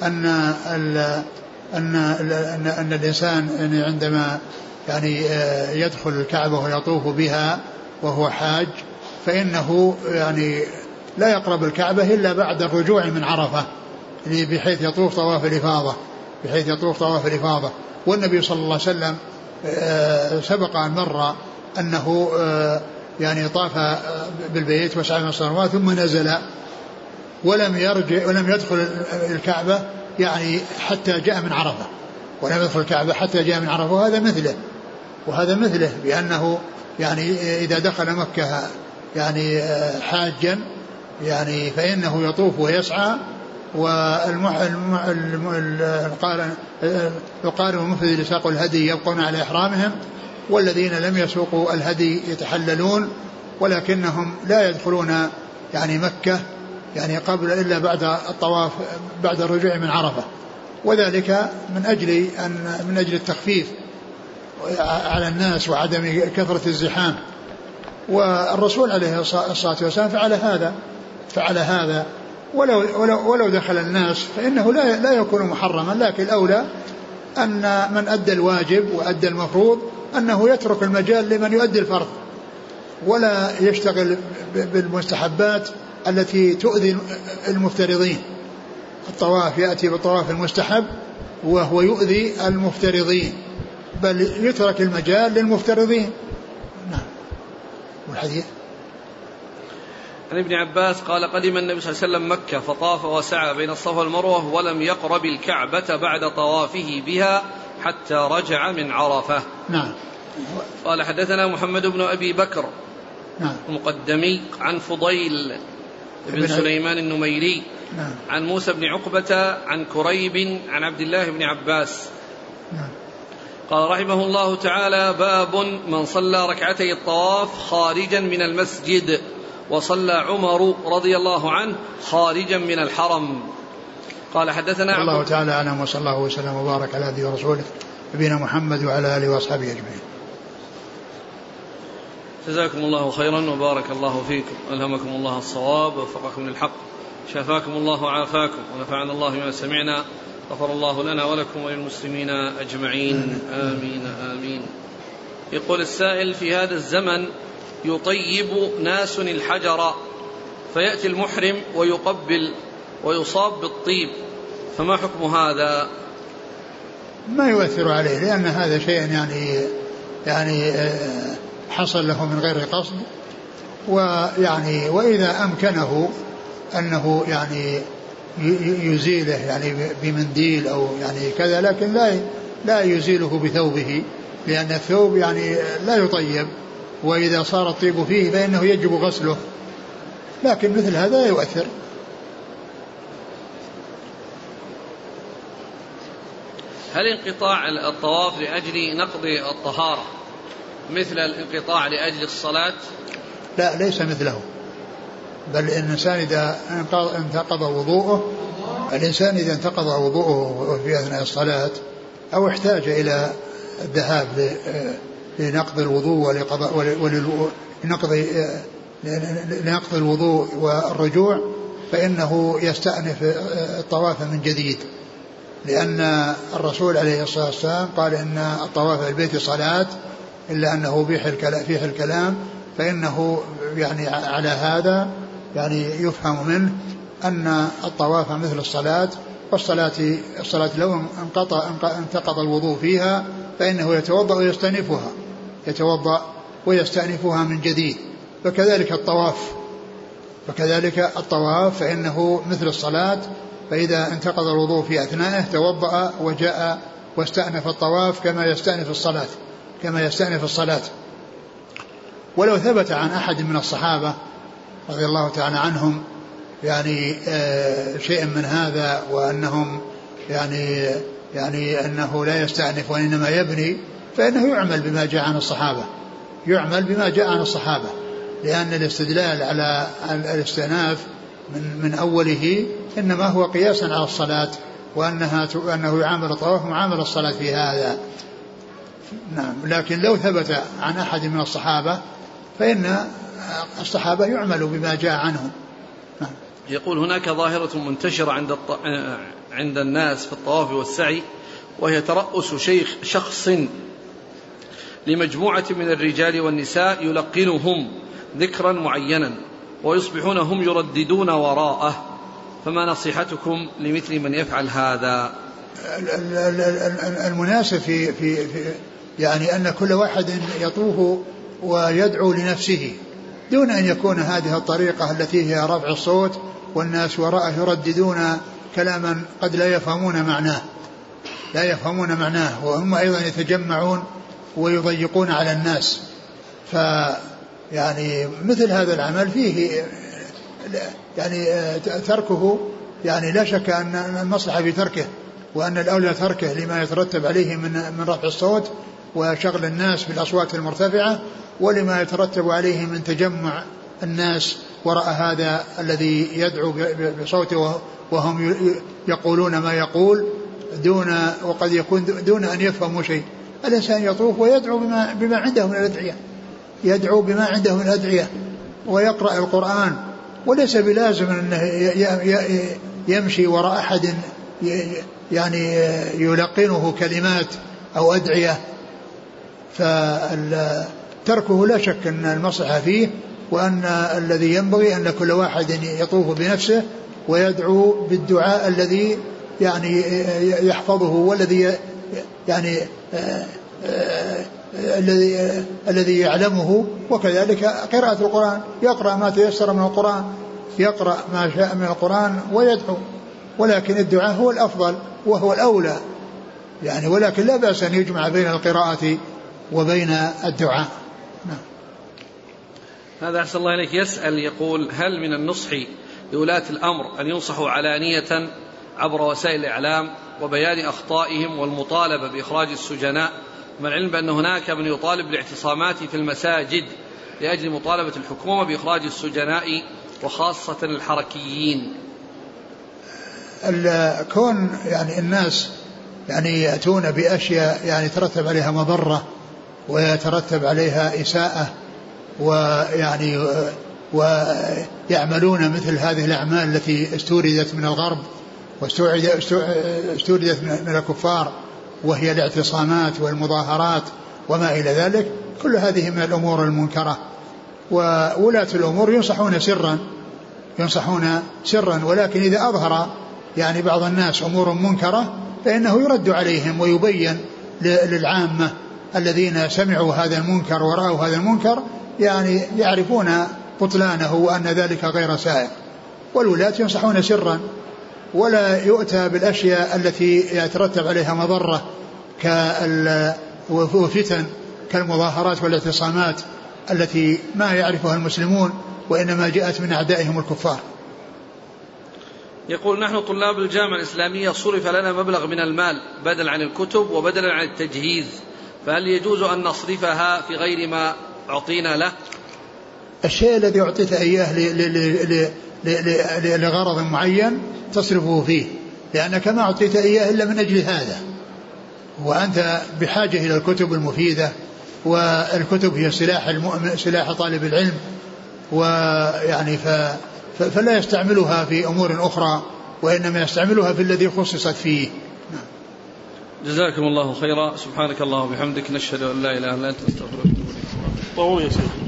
أن أن أن, أن, أن الإنسان يعني عندما يعني آه، يدخل الكعبة ويطوف بها وهو حاج فإنه يعني لا يقرب الكعبة إلا بعد الرجوع من عرفة بحيث يطوف طواف الإفاضة بحيث يطوف طواف الإفاضة. والنبي صلى الله عليه وسلم آه، سبق أن مر أنه آه، يعني طاف آه، بالبيت وسعى من الصلوات ثم نزل ولم يرجع ولم يدخل الكعبة يعني حتى جاء من عرفة. ولم يدخل الكعبة حتى جاء من عرفة وهذا مثله. وهذا مثله بأنه يعني إذا دخل مكة يعني حاجا يعني فإنه يطوف ويسعى والقارن المفرد ساقوا الهدي يبقون على إحرامهم والذين لم يسوقوا الهدي يتحللون ولكنهم لا يدخلون يعني مكة يعني قبل إلا بعد الطواف بعد الرجوع من عرفة. وذلك من أجل أن من أجل التخفيف على الناس وعدم كثرة الزحام. والرسول عليه الصلاة والسلام فعل هذا فعل هذا. ولو, ولو, ولو دخل الناس فإنه لا, لا يكون محرما لكن الأولى أن من أدى الواجب وأدى المفروض أنه يترك المجال لمن يؤدي الفرض ولا يشتغل بالمستحبات التي تؤذي المفترضين. الطواف يأتي بالطواف المستحب وهو يؤذي المفترضين بل يترك المجال للمفترضين. نعم. والحديث؟ عن ابن عباس قال قدم النبي صلى الله عليه وسلم مكة فطاف وسعى بين الصفا والمروة ولم يقرب الكعبة بعد طوافه بها حتى رجع من عرفة. نعم. قال حدثنا محمد بن أبي بكر نعم. المقدمي عن فضيل بن سليمان النميري نعم. عن موسى بن عقبة عن كريب عن عبد الله بن عباس. نعم. قال رحمه الله تعالى باب من صلى ركعتي الطواف خارجا من المسجد. وصلى عمر رضي الله عنه خارجا من الحرم. قال حدثنا الله تعالى أعلم وصلى الله وسلم وبارك على نبينا ورسوله نبينا محمد وعلى آله وأصحابه أجمعين. جزاكم الله خيرا وبارك الله فيكم. ألهمكم الله الصواب ووفقكم للحق شافاكم الله وعافاكم ونفعنا الله بما سمعنا غفر الله لنا ولكم وللمسلمين أجمعين. آمين آمين. يقول السائل في هذا الزمن يطيب ناس الحجر فيأتي المحرم ويقبل ويصاب بالطيب. فما حكم هذا؟ ما يؤثر عليه لأن هذا شيء يعني يعني حصل له من غير قصد. ويعني وإذا أمكنه أنه يعني يزيله يعني بمنديل أو يعني كذا لكن لا لا يزيله بثوبه لأن الثوب يعني لا يطيب. وإذا صار الطيب فيه فإنه يجب غسله. لكن مثل هذا لا يؤثر. هل انقطاع الطواف لأجل نقض الطهارة مثل الانقطاع لأجل الصلاة؟ لا ليس مثله. بل الإنسان إذا انتقض وضوءه الإنسان إذا انتقض وضوءه في أثناء الصلاة أو احتاج إلى الذهاب لنقض الوضوء ولقضاء لنقض لنقض الوضوء والرجوع فإنه يستأنف الطواف من جديد. لأن الرسول عليه الصلاة والسلام قال إن الطواف البيت صلاة إلا أنه فيه الكلام فإنه يعني على هذا يعني يفهم منه أن الطواف مثل الصلاة والصلاة الصلاة لو انقطع انتقض الوضوء فيها فإنه يتوضأ ويستأنفها. يتوضأ ويستأنفها من جديد فكذلك الطواف فكذلك الطواف فإنه مثل الصلاة فإذا انتقض الوضوء في أثنائه توضأ وجاء واستأنف الطواف كما يستأنف الصلاة كما يستأنف الصلاة. ولو ثبت عن أحد من الصحابة رضي الله تعالى عنهم يعني آه شيء من هذا وأنهم يعني يعني أنه لا يستأنف وإنما يبني فإنه يعمل بما جاء عن الصحابة. يعمل بما جاء عن الصحابة. لأن الاستدلال على الاستئناف من من أوله إنما هو قياسا على الصلاة وأنها أنه يعامل الطواف معامل الصلاة في هذا. نعم. لكن لو ثبت عن أحد من الصحابة فإن الصحابة يعمل بما جاء عنهم. نعم. يقول هناك ظاهرة منتشرة عند الط... عند الناس في الطواف والسعي وهي ترأس شيخ شخص لمجموعة من الرجال والنساء يلقنهم ذكرا معينا ويصبحون هم يرددون وراءه. فما نصيحتكم لمثل من يفعل هذا؟ المناسب في, في, في يعني أن كل واحد يطوف ويدعو لنفسه دون أن يكون هذه الطريقة التي هي رفع الصوت والناس وراءه يرددون كلاما قد لا يفهمون معناه. لا يفهمون معناه وهم أيضا يتجمعون ويضيقون على الناس. ف يعني مثل هذا العمل فيه يعني تركه يعني لا شك أن المصلحة في تركه وأن الأولى تركه لما يترتب عليه من من رفع الصوت وشغل الناس بالأصوات المرتفعة ولما يترتب عليه من تجمع الناس وراء هذا الذي يدعو بصوته وهم يقولون ما يقول دون وقد يكون دون أن يفهموا شيء. الإنسان يطوف ويدعو بما, بما عنده من الأدعية. يدعو بما عنده من الأدعية ويقرأ القرآن. وليس بلازم أنه يمشي وراء أحد يعني يلقنه كلمات أو أدعية. فتركه لا شك أن المصلحة فيه وأن الذي ينبغي أن كل واحد يطوف بنفسه ويدعو بالدعاء الذي يعني يحفظه والذي يعني الذي الذي يعلمه وكذلك قراءة القرآن. يقرأ ما تيسر من القرآن يقرأ ما شاء من القرآن ويدعو. ولكن الدعاء هو الأفضل وهو الأولى. يعني ولكن لا بأس أن يجمع بين القراءة وبين الدعاء. نعم. هذا أحسن الله إليك. يسأل يقول هل من النصح لولاة الأمر أن ينصحوا علانية عبر وسائل الإعلام وبيان أخطائهم والمطالبة بإخراج السجناء مع العلم بأن هناك من يطالب بالاعتصامات في المساجد لأجل مطالبة الحكومة بإخراج السجناء وخاصة الحركيين. كون يعني الناس يعني يأتون بأشياء يعني ترتب عليها مضرة ويترتب عليها إساءة ويعني ويعملون مثل هذه الأعمال التي استوردت من الغرب. واستوردت من الكفار وهي الاعتصامات والمظاهرات وما إلى ذلك كل هذه من الأمور المنكرة. وولاة الأمور ينصحون سرا ينصحون سرا ولكن إذا أظهر يعني بعض الناس أمور منكرة فإنه يرد عليهم ويبين للعامة الذين سمعوا هذا المنكر ورأوا هذا المنكر يعني يعرفون بطلانه وأن ذلك غير سائق. والولاة ينصحون سرا ولا يؤتى بالأشياء التي يترتب عليها مضرة وفتن كالمظاهرات والاعتصامات التي ما يعرفها المسلمون وإنما جاءت من أعدائهم الكفار. يقول نحن طلاب الجامعة الإسلامية صرف لنا مبلغ من المال بدلا عن الكتب وبدلا عن التجهيز. فهل يجوز أن نصرفها في غير ما أعطينا له؟ الشيء الذي أعطيت إياه لغرض معين تصرفه فيه لأنك ما أعطيت إياه إلا من أجل هذا. وأنت بحاجة إلى الكتب المفيدة والكتب هي سلاح المؤمن سلاح طالب العلم ويعني ف فلا يستعملها في أمور أخرى وإنما يستعملها في الذي خصصت فيه. نعم. جزاكم الله خيرا. سبحانك الله وبحمدك نشهد أن لا إله إلا أنت نستغفرك ونتوب إليك.